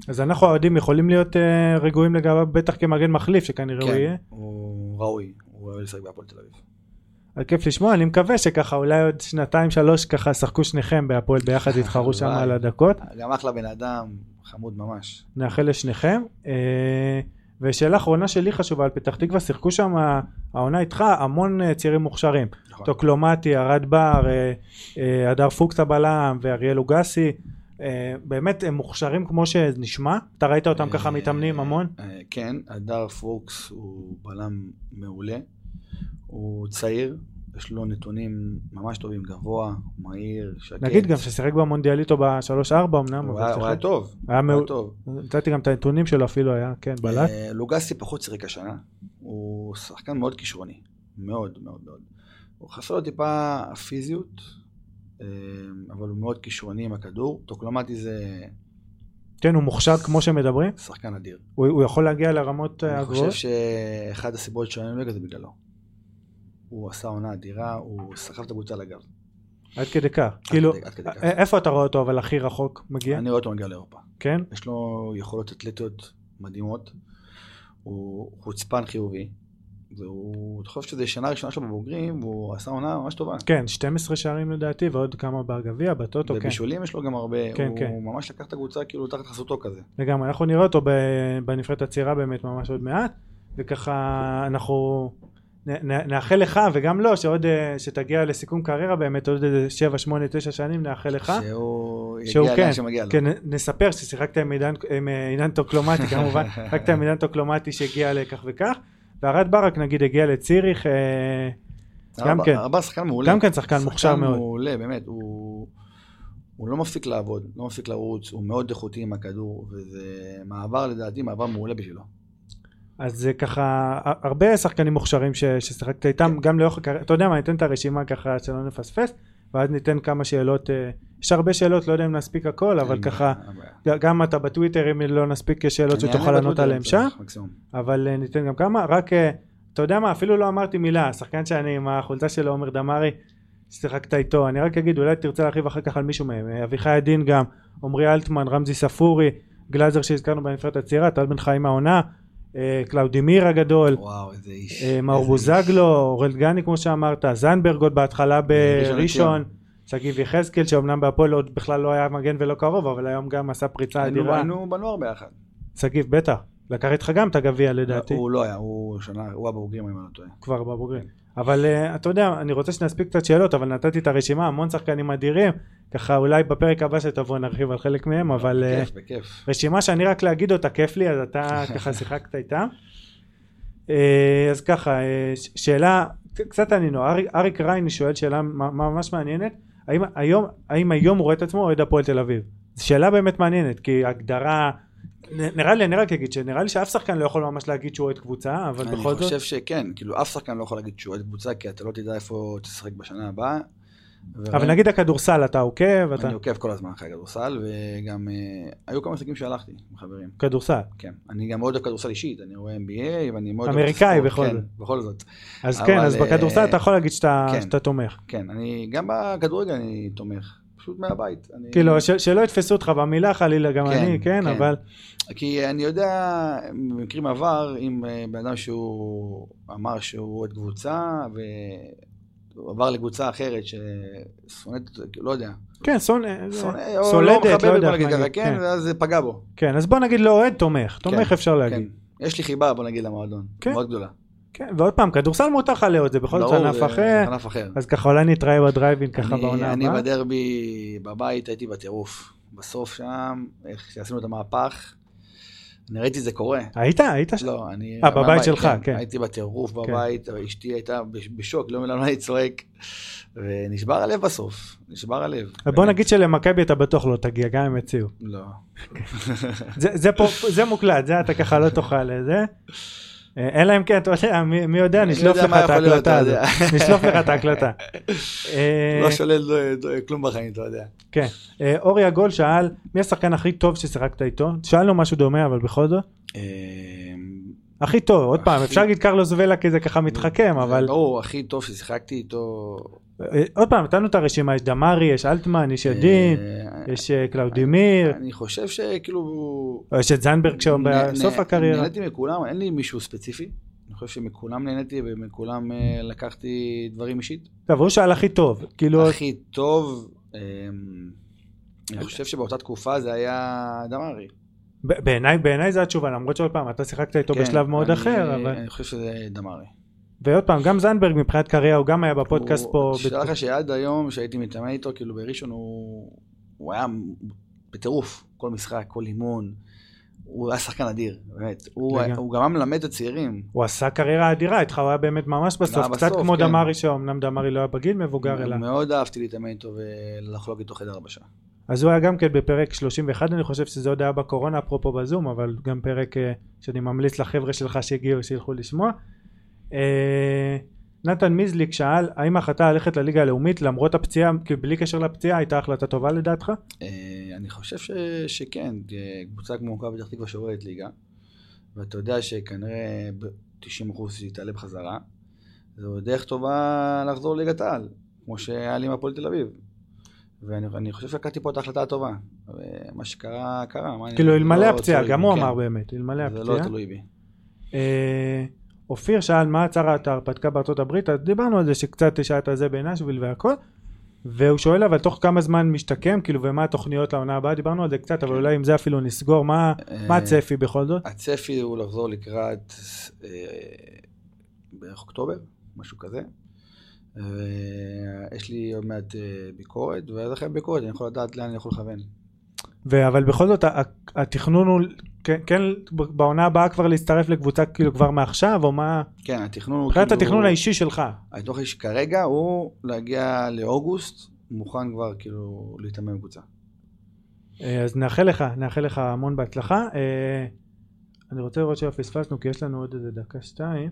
אז אנחנו האוהדים יכולים להיות אה, רגועים לגביו בטח כמגן מחליף שכנראה הוא יהיה כן, הוא ראוי, הוא אוהב לשחק בהפועל תל אביב. אז כיף לשמוע אני מקווה שככה אולי עוד שנתיים שלוש ככה שחקו שניכם בהפועל ביחד יתחרו שם. על הדקות גם אחלה בן אדם, חמוד ממש. נאחל לשניכם. אה, ושאלה אחרונה שלי חשובה על פתח תקווה שיחקו שם העונה איתך המון אה, צעירים מוכשרים. נכון. טוקלומטי, ארד בר, אה, הדר פוקס הבלם ואריאל אוגסי. באמת הם מוכשרים כמו שנשמע? אתה ראית אותם ככה מתאמנים המון? כן, הדר פוקס הוא בלם מעולה. הוא צעיר, יש לו נתונים ממש טובים, גבוה, מהיר, שקט. נגיד גם ששיחק במונדיאליטו בשלוש ארבע אמנם. הוא היה- הוא היה. טוב. היה היה טוב. נתתי גם את הנתונים שלו אפילו היה, כן, בלט. אה, לוגסי פחות שיחק השנה. הוא שחקן מאוד כישרוני. מאוד מאוד מאוד. הוא חסר לו טיפה הפיזיות, אה, אבל הוא מאוד כישרוני עם הכדור. טוקלומטי זה כן, הוא מוכשר כמו שמדברים. שחקן אדיר. הוא הוא יכול להגיע לרמות אה, אני הגבוהות. חושב שאחד הסיבות שלנו ליגה זה בגללו. הוא עשה עונה אדירה, הוא סחב את הקבוצה על הגב. עד כדי כך. כאילו, עד כדי איפה אתה רואה אותו אבל הכי רחוק מגיע? אני רואה אותו מגיע לאירופה. כן? יש לו יכולות אתלטיות מדהימות. הוא חוצפן חיובי. והוא, אני חושב שזו שנה ראשונה שלו בבוגרים, והוא עשה עונה ממש טובה. כן, 12 שערים לדעתי ועוד כמה בגביע, בטוטו, כן. ובישולים יש לו גם הרבה, כן, הוא כן. ממש לקח את הקבוצה כאילו תחת חסותו כזה. לגמרי, אנחנו נראה אותו בנבחרת הצעירה באמת ממש עוד מעט, וככה אנחנו נאחל לך וגם לו שעוד אה, שתגיע לסיכום קריירה באמת עוד איזה 7, 8, 9 שנים נאחל לך. שהוא שהוא יגיע כן, לאן שמגיע לו. כן, נספר ששיחקת עם עידן, עם אה, עידן טוקלומטי כמובן, שיחקת עם עידן טוקלומטי שהגיע לכך וכך, וארד ברק נגיד הגיע לציריך, אה, גם כן. ארבע שחקן מעולה. גם כן שחקן מוכשר מאוד. שחקן מעולה, באמת. הוא... הוא לא מפסיק לעבוד, לא מפסיק לרוץ, הוא מאוד איכותי עם הכדור, וזה מעבר לדעתי, מעבר מעולה בשבילו. אז זה ככה, הרבה שחקנים מוכשרים ש- ששיחקת איתם, כן. גם לאורך הקריירה, אתה יודע מה, ניתן את הרשימה ככה שלא נפספס, ואז ניתן כמה שאלות, אה, יש הרבה שאלות, לא יודע אם נספיק הכל, אבל ככה. גם אתה בטוויטר, אם לא נספיק שאלות שתוכל לענות עליהן שם. אבל אה, ניתן גם כמה, רק, אה, אתה יודע מה, אפילו לא אמרתי מילה, השחקן שאני עם החולצה שלו, עומר דמארי, ששיחקת איתו, אני רק אגיד, אולי תרצה להרחיב אחר כך על מישהו מהם, אביחי עדין גם, עמרי אלטמן, רמזי ספורי, גלאזר שהזכרנו בנבחרת הצעירה, טל בן חיים העונה, קלאודימיר הגדול, וואו, איזה איש. אה, מאור בוזגלו, אורל דגני כמו שאמרת, זנדברג עוד בהתחלה בראשון בראשון. שגיב יחזקאל שאומנם בהפועל עוד בכלל לא היה מגן ולא קרוב, אבל היום גם עשה פריצה אדירה. היינו בנוער ביחד. שגיב בטח, לקח איתך גם את הגביע לדעתי, הוא לא היה, הוא שנה, הוא הבוגרים אם אני לא טועה. כבר בבוגרים. אבל uh, אתה יודע, אני רוצה שנספיק קצת שאלות, אבל נתתי את הרשימה, המון שחקנים אדירים, ככה אולי בפרק הבא שתבוא נרחיב על חלק מהם, אבל אה, בכיף, בכיף. רשימה שאני רק להגיד אותה כיף לי, אז אתה ככה שיחקת איתה. אה, אז ככה, ש- שאלה, קצת ענינו, אריק- אריק רייני שואל שאלה ממש מעניינת, האם היום, האם היום הוא רואה את עצמו אוהד הפועל תל אביב? שאלה באמת מעניינת, כי הגדרה, נראה לי, אני רק אגיד שנראה לי שאף שחקן לא יכול ממש להגיד שהוא אוהד קבוצה, אבל אני בכל זאת, חושב שכן, כאילו אף שחקן לא יכול להגיד שהוא אוהד קבוצה, כי אתה לא תדע איפה תשחק בשנה הבאה. אבל נגיד הכדורסל אתה עוקב, אתה אני עוקב כל הזמן אחרי הכדורסל, וגם אה, היו כמה משחקים שהלכתי עם חברים. כדורסל, כן. אני גם מאוד אוהב כדורסל אישית, אני רואה NBA, ואני מאוד... אוהב אמריקאי בכל כן, זאת. בכל זאת. אז כן, אז אה, בכדורסל אתה יכול להגיד כן. שאתה תומך. כן, אני גם בכדורגל אני תומך, פשוט מהבית. אני- כאילו, ש- שלא יתפסו אותך במילה חלילה, גם כן, אני, כן, כן. אבל כי אני יודע, במקרים עבר, אם אה, בן אדם שהוא אמר שהוא אוהד קבוצה, והוא עבר לקבוצה אחרת ששונאת, לא יודע, כן, שונא, שונא, לא סולדת, מחבבת, לא יודע בוא איך נגיד להגיד, כן, כן. ואז זה פגע בו. כן, אז בוא נגיד לא אוהד, תומך. תומך כן, אפשר כן. להגיד. יש לי חיבה, בוא נגיד, למועדון. כן. מאוד גדולה. כן, ועוד פעם, כדורסל מותר לך לאהוד, זה בכל זאת ענף זה אחר. ענף אחר. אז ככה אולי נתראה בדרייבין ככה אני- בעונה אני הבאה. בדרבי בבית הייתי בטירוף. בסוף שם, איך שעשינו את המהפך, אני ראיתי את זה קורה. היית? היית שם? לא, אני... אה, בבית שלך, כן. הייתי בטירוף כן. בבית, אשתי הייתה בש- בשוק, לא למה אני צועק, ונשבר הלב בסוף, נשבר הלב. בוא באמת. נגיד שלמכבי אתה בטוח לא תגיע, גם אם יציעו. לא. זה- זה פה- זה מוקלט, זה אתה ככה לא תוכל לזה. אה, אלא אם כן, אתה יודע, מי יודע, אני נשלוף לך את ההקלטה הזאת. נשלוף לך את ההקלטה. אה, לא שולל לא- לא- כלום בחיים, אתה יודע. כן. אה, אורי עגול שאל, מי השחקן הכי טוב ששיחקת איתו? שאלנו משהו דומה, אבל בכל זאת. אה, הכי טוב, עוד פעם, אפשר להגיד קרלוס ולה כי זה ככה מתחכם, אבל ברור, הכי טוב ששיחקתי איתו. אה, עוד פעם, נתנו את הרשימה, יש דמארי, יש אלטמן, יש ידין, אה, יש אה, קלאודימיר, אני חושב שכאילו... יש את שהוא נה- בסוף הקריירה. נהניתי מכולם, אין לי מישהו ספציפי. אני חושב שמכולם נהניתי ומכולם אה, לקחתי דברים אישית. טוב, הוא שאל הכי טוב, כאילו, הכי טוב, אה, אני חושב שבאותה תקופה זה היה דמארי. בעיניי זו התשובה, למרות שעוד פעם, אתה שיחקת איתו כן, בשלב מאוד אחר, אבל... אני חושב שזה דמארי. ועוד פעם, גם זנברג מבחינת קריירה, הוא גם היה בפודקאסט הוא- פה. בתקופ- לך שעד היום שהייתי מתאמן איתו, כאילו בראשון הוא הוא היה בטירוף, כל משחק, כל אימון. הוא היה שחקן אדיר, באמת. הוא. הוא גם היה מלמד את הצעירים. הוא עשה קריירה אדירה, איתך הוא היה באמת ממש בסוף, קצת בסוף, כמו כן. דמארי, שאומנם דמארי לא היה בגיל מבוגר, אלא... מאוד אהבתי להתאמן איתו ולחלוק איתו חדר הלבשה. אז הוא היה גם כן בפרק 31 אני חושב שזה עוד היה בקורונה אפרופו בזום אבל גם פרק אה, שאני ממליץ לחבר'ה שלך שהגיעו שילכו לשמוע. אה, נתן מיזליק שאל האם ההחלטה ללכת לליגה הלאומית למרות הפציעה כי בלי קשר לפציעה הייתה החלטה טובה לדעתך? אה, אני חושב ש, שכן, אה, קבוצה כמו מכבי פתח תקווה שעוברת ליגה, ואתה יודע שכנראה ב-90% שהיא תעלה בחזרה, זו דרך טובה לחזור לליגת העל, כמו שהיה לי עם הפועל תל אביב. ואני אני חושב שלקחתי פה את ההחלטה הטובה. ומה שקרה, קרה. מה כאילו אלמלא לא הפציעה גם הוא כן. אמר באמת אלמלא זה לא הפציעה. תלוי בי. אה, אופיר שאל מה הצהרת ההרפתקה בארצות הברית אז דיברנו על זה שקצת השעת הזה בנשוויל והכל והוא שואל אבל תוך כמה זמן משתקם כאילו ומה התוכניות לעונה הבאה דיברנו על זה קצת אבל אולי עם זה אפילו נסגור מה מה אה, הצפי בכל זאת? הצפי הוא לחזור לקראת אה, בערך אוקטובר, משהו כזה. ויש לי עוד מעט אה, ביקורת, ואז אחרי הביקורת אני יכול לדעת לאן אני יכול לכוון. אבל בכל זאת התכנון הוא כן, כן בעונה הבאה כבר להצטרף לקבוצה כאילו כבר מעכשיו או מה? כן, התכנון הוא מבחינת התכנון האישי שלך. התוכן שכרגע הוא להגיע לאוגוסט, מוכן כבר כאילו להתאמן בקבוצה. אה, אז נאחל לך, נאחל לך המון בהצלחה. אה, אני רוצה לראות שלא פספסנו כי יש לנו עוד איזה דקה שתיים.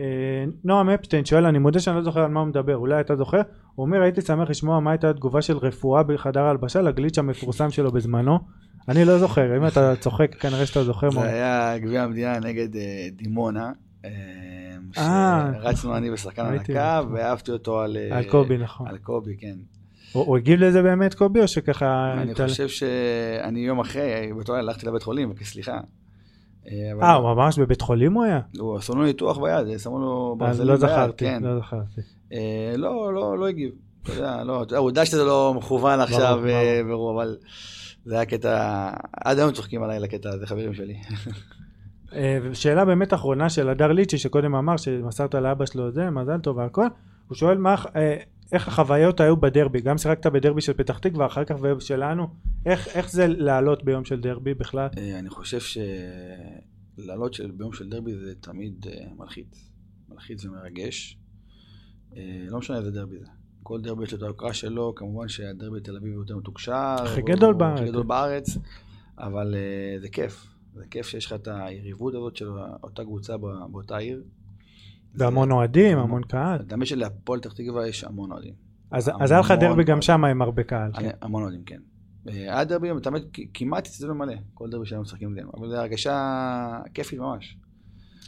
אה, נועם אפשטיין שואל, אני מודה שאני לא זוכר על מה הוא מדבר, אולי אתה זוכר? הוא אומר, הייתי שמח לשמוע מה הייתה התגובה של רפואה בחדר ההלבשה לגליץ' המפורסם שלו בזמנו. אני לא זוכר, אם אתה צוחק כנראה שאתה זוכר. זה. היה גביע המדינה נגד אה, דימונה. אה, אה. שרצנו אני ושחקן על. הקו, והעפתי אותו על... אה, על קובי, נכון. על קובי, כן. הוא הגיב לזה באמת קובי או שככה... אני? חושב שאני יום אחרי, באותו לילה הלכתי לבית חולים, מבקש סליחה. אה, הוא ממש בבית חולים הוא היה? הוא עשו לו ניתוח ביד, שמו לו ברזלים לא ביד, זכרתי, כן. לא זכרתי. לא, לא, לא הגיב. אתה יודע, לא, הוא יודע שזה לא מכוון עכשיו, אבל זה היה קטע, עד היום צוחקים עליי לקטע הזה, חברים שלי. אה, שאלה באמת אחרונה של הדר ליצ'י שקודם אמר שמסרת לאבא שלו זה מזל טוב והכל הוא שואל מה אה, איך החוויות היו בדרבי גם שיחקת בדרבי של פתח תקווה אחר כך ושלנו איך, איך זה לעלות ביום של דרבי בכלל אה, אני חושב שלעלות של- ביום של דרבי זה תמיד מלחיץ. מלחיץ ומרגש. לא משנה איזה דרבי זה. כל דרבי יש לו את היוקרה שלו, כמובן שהדרבי בתל אביב הוא יותר מתוקשר. הכי גדול בארץ. הכי גדול בארץ, אבל אה, זה כיף. זה כיף שיש לך את היריבות הזאת של אותה קבוצה באותה עיר. והמון אוהדים המון- קהל תמיד שלהפועל פתח תקווה יש המון אוהדים. אז היה לך דרבי גם. שם עם הרבה קהל אני- המון אוהדים, כן. אה, היה דרבי, כ- כמעט אצטדיון מלא, כל דרבי שהיינו משחקים נגדם, אבל זו הרגשה כיפית ממש.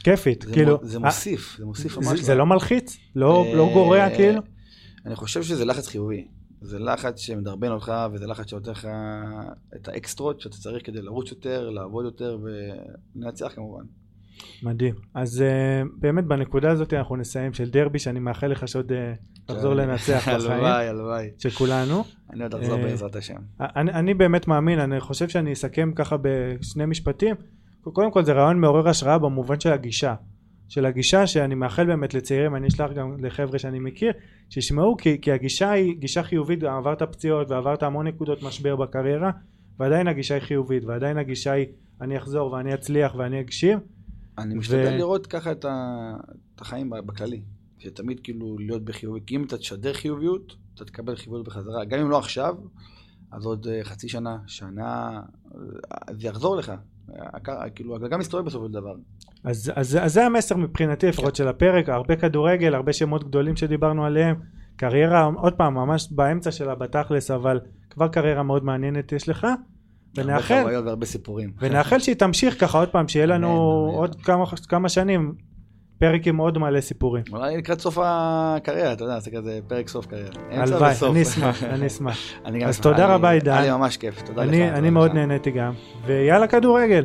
כיפית כאילו זה אה, מוסיף, זה מוסיף ממש. זה לא מלחיץ לא לא גורע כאילו אני חושב שזה לחץ חיובי. זה לחץ שמדרבן אותך, וזה לחץ שנותן לך את האקסטרות שאתה צריך כדי לרוץ יותר, לעבוד יותר ולנצח כמובן. מדהים אז אה, באמת בנקודה הזאת אנחנו נסיים של דרבי שאני מאחל לך שעוד אה, תחזור לנצח בחיים הלוואי, הלוואי. של כולנו אני עוד אחזור אה, בעזרת השם. אני, אני באמת מאמין, אני חושב שאני אסכם ככה בשני משפטים. קודם כל זה רעיון מעורר השראה במובן של הגישה. של הגישה שאני מאחל באמת לצעירים, אני אשלח גם לחבר'ה שאני מכיר, שישמעו כי, כי הגישה היא גישה חיובית, עברת פציעות ועברת המון נקודות משבר בקריירה, ועדיין הגישה היא חיובית, ועדיין הגישה היא אני אחזור ואני אצליח ואני אגשים. אני ו- משתדל לראות ככה את ה- את החיים בכללי. שתמיד כאילו להיות בחיובי, כי אם אתה תשדר חיוביות, אתה תקבל חיוביות בחזרה. גם אם לא עכשיו, אז עוד אה, חצי שנה, שנה, אה, זה יחזור לך. כאילו, הגלגל מסתובב בסופו של דבר. אז, אז, אז זה המסר מבחינתי לפחות של הפרק, הרבה כדורגל, הרבה שמות גדולים שדיברנו עליהם, קריירה, עוד פעם, ממש באמצע שלה בתכלס, אבל כבר קריירה מאוד מעניינת יש לך, הרבה ונאחל, חוויות והרבה סיפורים. ונאחל שהיא תמשיך ככה עוד פעם, שיהיה לנו. עוד כמה, כמה שנים פרק עם עוד מלא סיפורים. אולי לקראת סוף הקריירה, אתה יודע, זה כזה פרק סוף קריירה. הלוואי. אני אשמח, אני אשמח. אז. תודה רבה, עידן. היה לי ממש כיף, תודה לך. אני, מאוד. נהניתי גם, ויאללה כדורגל.